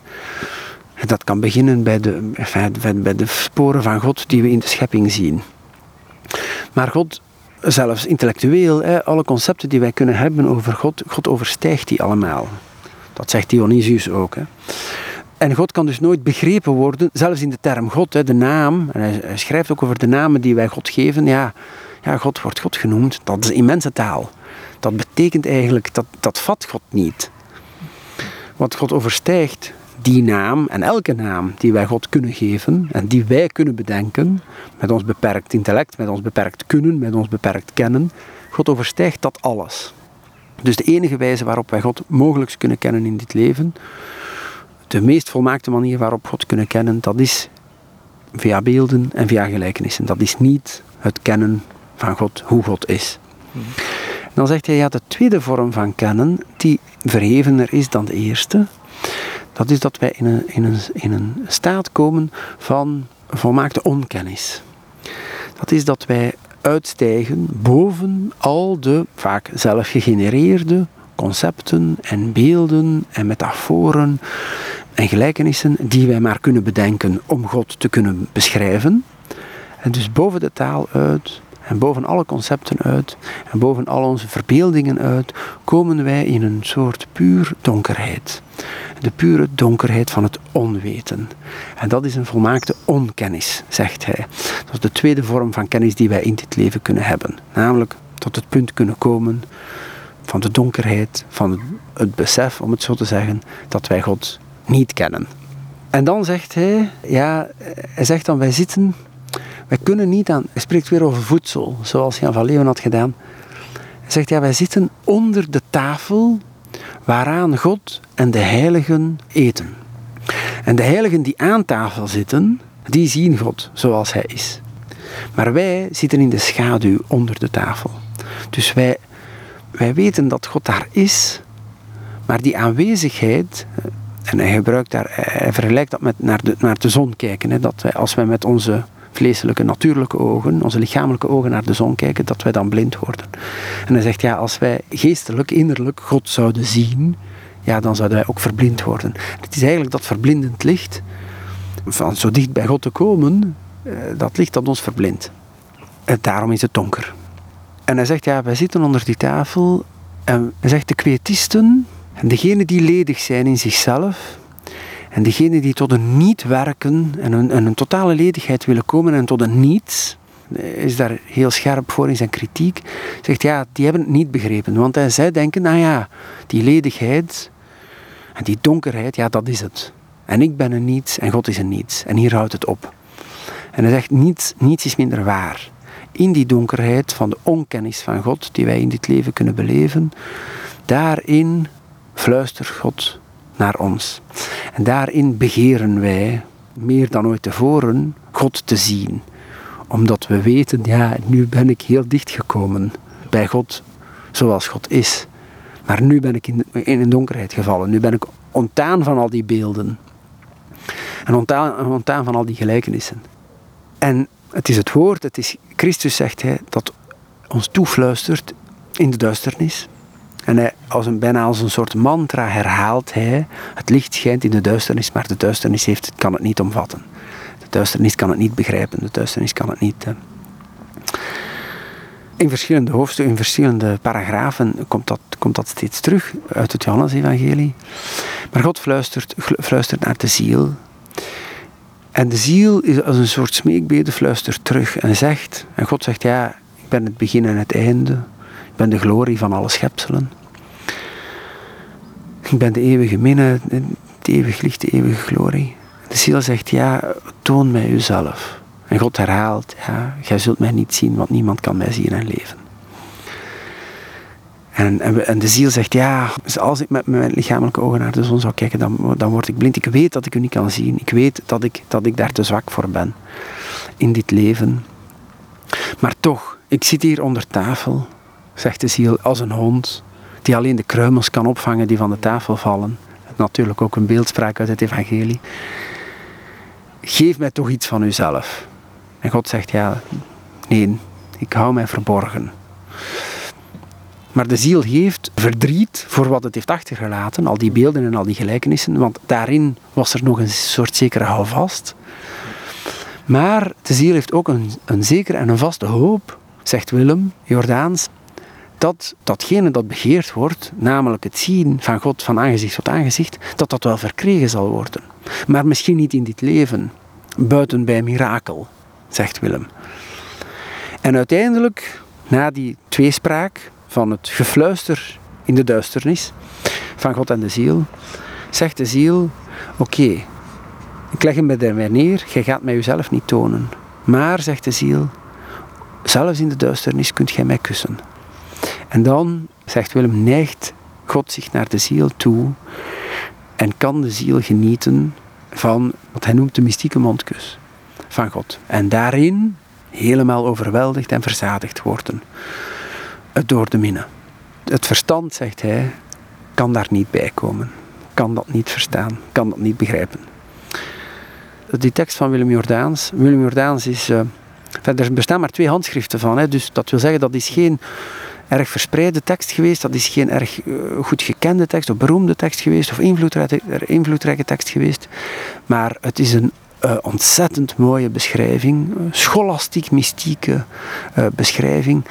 Dat kan beginnen bij de, bij de sporen van God die we in de schepping zien. Maar God, zelfs intellectueel, alle concepten die wij kunnen hebben over God, God overstijgt die allemaal. Dat zegt Dionysius ook. En God kan dus nooit begrepen worden, zelfs in de term God, de naam. Hij schrijft ook over de namen die wij God geven. Ja, ja God wordt God genoemd. Dat is immense taal. Dat betekent eigenlijk, dat, dat vat God niet. Want God overstijgt die naam en elke naam die wij God kunnen geven en die wij kunnen bedenken, met ons beperkt intellect, met ons beperkt kunnen, met ons beperkt kennen, God overstijgt dat alles. Dus de enige wijze waarop wij God mogelijk kunnen kennen in dit leven, de meest volmaakte manier waarop God kunnen kennen, dat is via beelden en via gelijkenissen. Dat is niet het kennen van God, hoe God is. Dan zegt hij, ja, de tweede vorm van kennen, die verhevener is dan de eerste, dat is dat wij in een, in een, in een staat komen van volmaakte onkennis. Dat is dat wij uitstijgen boven al de vaak zelf gegenereerde concepten en beelden en metaforen en gelijkenissen die wij maar kunnen bedenken om God te kunnen beschrijven. En dus boven de taal uit en boven alle concepten uit en boven al onze verbeeldingen uit komen wij in een soort puur donkerheid de pure donkerheid van het onweten. En dat is een volmaakte onkennis, zegt hij. Dat is de tweede vorm van kennis die wij in dit leven kunnen hebben. Namelijk tot het punt kunnen komen van de donkerheid, van het besef, om het zo te zeggen, dat wij God niet kennen. En dan zegt hij, ja, hij zegt dan, wij zitten, wij kunnen niet aan, hij spreekt weer over voedsel, zoals Jan van Leeuwen had gedaan. Hij zegt, ja, wij zitten onder de tafel waaraan God en de heiligen eten. En de heiligen die aan tafel zitten, die zien God zoals Hij is. Maar wij zitten in de schaduw onder de tafel. Dus wij, wij weten dat God daar is, maar die aanwezigheid, en hij gebruikt daar, hij vergelijkt dat met naar de, naar de zon kijken. Hè, dat wij, als wij met onze vleeselijke, natuurlijke ogen, onze lichamelijke ogen naar de zon kijken, dat wij dan blind worden. En hij zegt, ja, als wij geestelijk, innerlijk God zouden zien, ja, dan zouden wij ook verblind worden. Het is eigenlijk dat verblindend licht, van zo dicht bij God te komen, eh, dat licht dat ons verblindt. En daarom is het donker. En hij zegt, ja, wij zitten onder die tafel en hij zegt, de kwietisten, en degenen die ledig zijn in zichzelf, En degenen die tot een niet werken en een, een totale ledigheid willen komen en tot een niets, is daar heel scherp voor in zijn kritiek, zegt ja, die hebben het niet begrepen. Want zij denken, nou ja, die ledigheid en die donkerheid, ja, dat is het. En ik ben een niets en God is een niets. En hier houdt het op. En hij zegt, niets, niets is minder waar. In die donkerheid van de onkennis van God, die wij in dit leven kunnen beleven, daarin fluistert God naar ons. En daarin begeren wij, meer dan ooit tevoren, God te zien. Omdat we weten, ja, nu ben ik heel dicht gekomen bij God zoals God is. Maar nu ben ik in, een donkerheid gevallen. Nu ben ik ontdaan van al die beelden. En ontdaan, ontdaan van al die gelijkenissen. En het is het woord, het is Christus, zegt hij, dat ons toefluistert in de duisternis. En als een, bijna als een soort mantra herhaalt hij: Het licht schijnt in de duisternis, maar de duisternis heeft, kan het niet omvatten. De duisternis kan het niet begrijpen, de duisternis kan het niet. In verschillende hoofdstukken, in verschillende paragrafen komt dat, komt dat steeds terug uit het Johannes-evangelie. Maar God fluistert, fluistert naar de ziel. En de ziel is als een soort smeekbede fluistert terug en zegt, en God zegt, ja, ik ben het begin en het einde. Ben de glorie van alle schepselen. Ik ben de eeuwige minne, het eeuwig licht, de eeuwige glorie. De ziel zegt, ja, toon mij uzelf. En God herhaalt, ja, jij zult mij niet zien, want niemand kan mij zien en leven. En, en, de ziel zegt, ja, als ik met mijn lichamelijke ogen naar de zon zou kijken, dan, dan word ik blind. Ik weet dat ik u niet kan zien. Ik weet dat ik, dat ik daar te zwak voor ben in dit leven. Maar toch, ik zit hier onder tafel, zegt de ziel, als een hond die alleen de kruimels kan opvangen die van de tafel vallen. Natuurlijk ook een beeldspraak uit het evangelie. Geef mij toch iets van uzelf. En God zegt, ja, nee, ik hou mij verborgen. Maar de ziel heeft verdriet voor wat het heeft achtergelaten, al die beelden en al die gelijkenissen, want daarin was er nog een soort zekere houvast. Maar de ziel heeft ook een, een zekere en een vaste hoop, zegt Willem Jordaans, dat datgene dat begeerd wordt, namelijk het zien van God van aangezicht tot aangezicht, dat dat wel verkregen zal worden. Maar misschien niet in dit leven, buiten bij mirakel, zegt Willem. En uiteindelijk, na die tweespraak van het gefluister in de duisternis van God en de ziel, zegt de ziel: Oké, ik leg hem bij mij neer, jij gaat mij jezelf niet tonen. Maar, zegt de ziel, zelfs in de duisternis kunt jij mij kussen. En dan, zegt Willem, neigt God zich naar de ziel toe en kan de ziel genieten van wat hij noemt de mystieke mondkus van God. En daarin helemaal overweldigd en verzadigd worden door de minne. Het verstand, zegt hij, kan daar niet bij komen. Kan dat niet verstaan, kan dat niet begrijpen. Die tekst van Willem Jordaans. Willem Jordaans is. Uh, er bestaan maar twee handschriften van. Hè, dus dat wil zeggen, dat is geen erg verspreide tekst geweest. Dat is geen erg eh, goed gekende tekst of beroemde tekst geweest of invloedrijke, invloedrijke tekst geweest. Maar het is een uh, ontzettend mooie beschrijving, scholastiek mystieke uh, beschrijving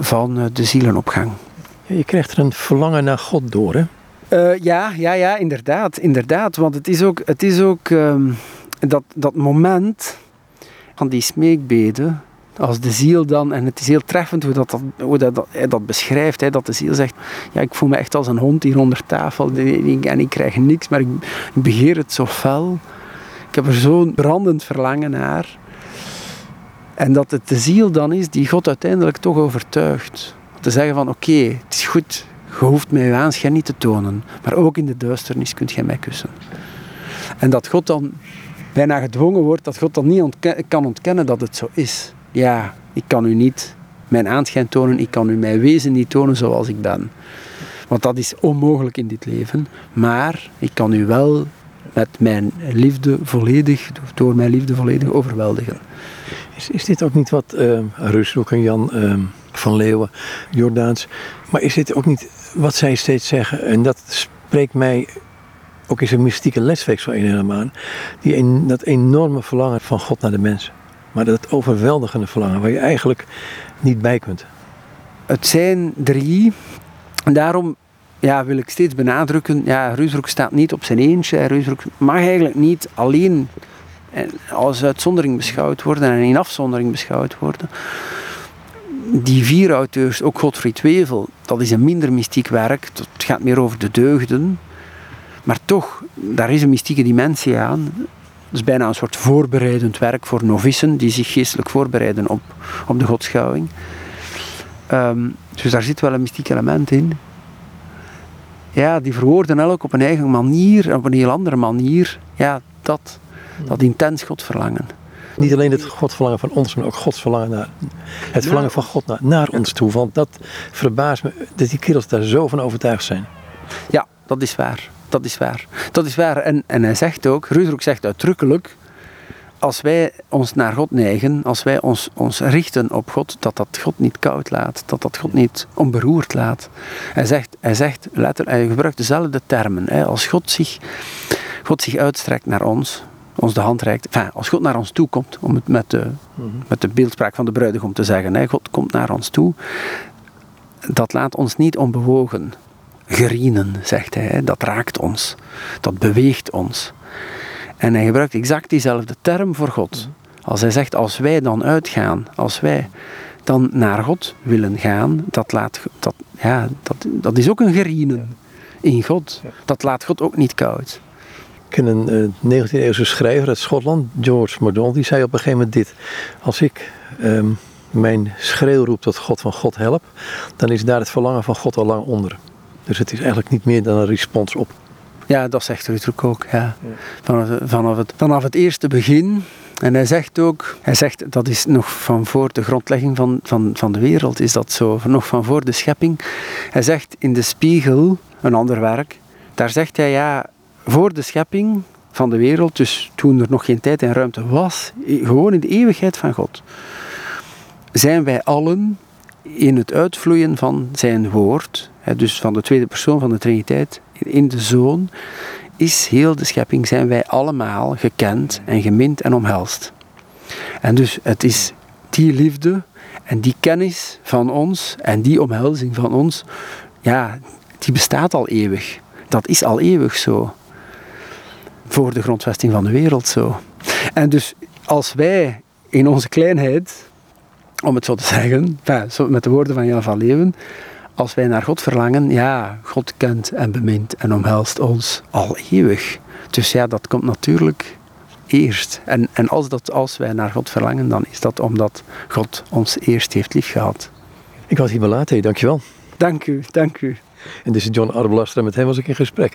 van de zielenopgang.
Je krijgt er een verlangen naar God door, hè?
ja, ja, ja, inderdaad, inderdaad. Want het is ook, het is ook um, dat, dat moment van die smeekbeden, als de ziel dan, en het is heel treffend hoe dat, dat, dat, dat, dat beschrijft, hè, dat de ziel zegt, ja, ik voel me echt als een hond hier onder tafel en ik krijg niks, maar ik, ik begeer het zo fel. Ik heb er zo'n brandend verlangen naar. En dat het de ziel dan is die God uiteindelijk toch overtuigt. Te zeggen van oké, het is goed, je hoeft mij uw aanschijn niet te tonen, maar ook in de duisternis kunt jij mij kussen. En dat God dan bijna gedwongen wordt, dat God dan niet kan ontkennen dat het zo is. Ja, ik kan u niet mijn aanschijn tonen, ik kan u mijn wezen niet tonen zoals ik ben. Want dat is onmogelijk in dit leven. Maar ik kan u wel met mijn liefde volledig, door mijn liefde volledig overweldigen.
Is, is dit ook niet wat uh, Rusbroek en Jan uh, van Leeuwen, Jordaans, maar is dit ook niet wat zij steeds zeggen? En dat spreekt mij ook in zijn mystieke lesweek zo een en aan, die een, dat enorme verlangen van God naar de mens. Maar dat overweldigende verlangen waar je eigenlijk niet bij kunt.
Het zijn drie. Daarom ja, wil ik steeds benadrukken, ja, Ruusbroek staat niet op zijn eentje. Ruusbroek mag eigenlijk niet alleen als uitzondering beschouwd worden en in afzondering beschouwd worden. Die vier auteurs, ook Godfried Wevel, dat is een minder mystiek werk. Het gaat meer over de deugden. Maar toch, daar is een mystieke dimensie aan. Is bijna een soort voorbereidend werk voor novissen die zich geestelijk voorbereiden op, op de godschouwing. Ehm, dus daar zit wel een mystiek element in. Ja, die verwoorden elk op een eigen manier, op een heel andere manier. Ja, dat, dat intens Godverlangen.
Niet alleen het Godverlangen van ons, maar ook Gods verlangen naar het verlangen van God naar, naar ons toe. Want dat verbaast me dat die kerels daar zo van overtuigd zijn.
Ja, dat is waar. Dat is waar. Dat is waar. En, en hij zegt ook, Ruudroek zegt uitdrukkelijk, als wij ons naar God neigen, als wij ons, ons richten op God, dat dat God niet koud laat, dat dat God niet onberoerd laat. Hij zegt, hij zegt hij gebruikt dezelfde termen. Hè, als God zich, God zich uitstrekt naar ons, ons de hand reikt, enfin, als God naar ons toe komt, om het met de, mhm. met de beeldspraak van de bruidegom te zeggen, hè, God komt naar ons toe, dat laat ons niet onbewogen gerienen, zegt hij. Dat raakt ons. Dat beweegt ons. En hij gebruikt exact diezelfde term voor God. Als hij zegt, als wij dan uitgaan, als wij dan naar God willen gaan, dat, laat, dat, ja, dat, dat is ook een gerienen in God. Dat laat God ook niet koud.
Ik ken een 19e-eeuwse schrijver uit Schotland, George Mordaunt, die zei op een gegeven moment dit. Als ik ehm, mijn schreeuw roep tot God van God help, dan is daar het verlangen van God al lang onder. Dus het is eigenlijk niet meer dan een respons op.
Ja, dat zegt Rutruk ook. Ja. Vanaf, vanaf, het, vanaf het eerste begin. En hij zegt ook, hij zegt dat is nog van voor de grondlegging van, van, van de wereld, is dat zo, nog van voor de schepping. Hij zegt in de spiegel, een ander werk, daar zegt hij ja, voor de schepping van de wereld, dus toen er nog geen tijd en ruimte was, gewoon in de eeuwigheid van God, zijn wij allen in het uitvloeien van zijn woord, dus van de tweede persoon van de Triniteit, in de Zoon, is heel de schepping, zijn wij allemaal gekend en gemind en omhelst. En dus het is die liefde en die kennis van ons en die omhelzing van ons, ja, die bestaat al eeuwig. Dat is al eeuwig zo. Voor de grondvesting van de wereld zo. En dus als wij in onze kleinheid om het zo te zeggen, met de woorden van Jan van Leeuwen, als wij naar God verlangen, ja, God kent en bemint en omhelst ons al eeuwig. Dus ja, dat komt natuurlijk eerst. En, en als, dat, als wij naar God verlangen, dan is dat omdat God ons eerst heeft liefgehad.
Ik was hier laten, dankjewel.
Dank u, dank u.
En dit is John Arbelaster en met hem was ik in gesprek.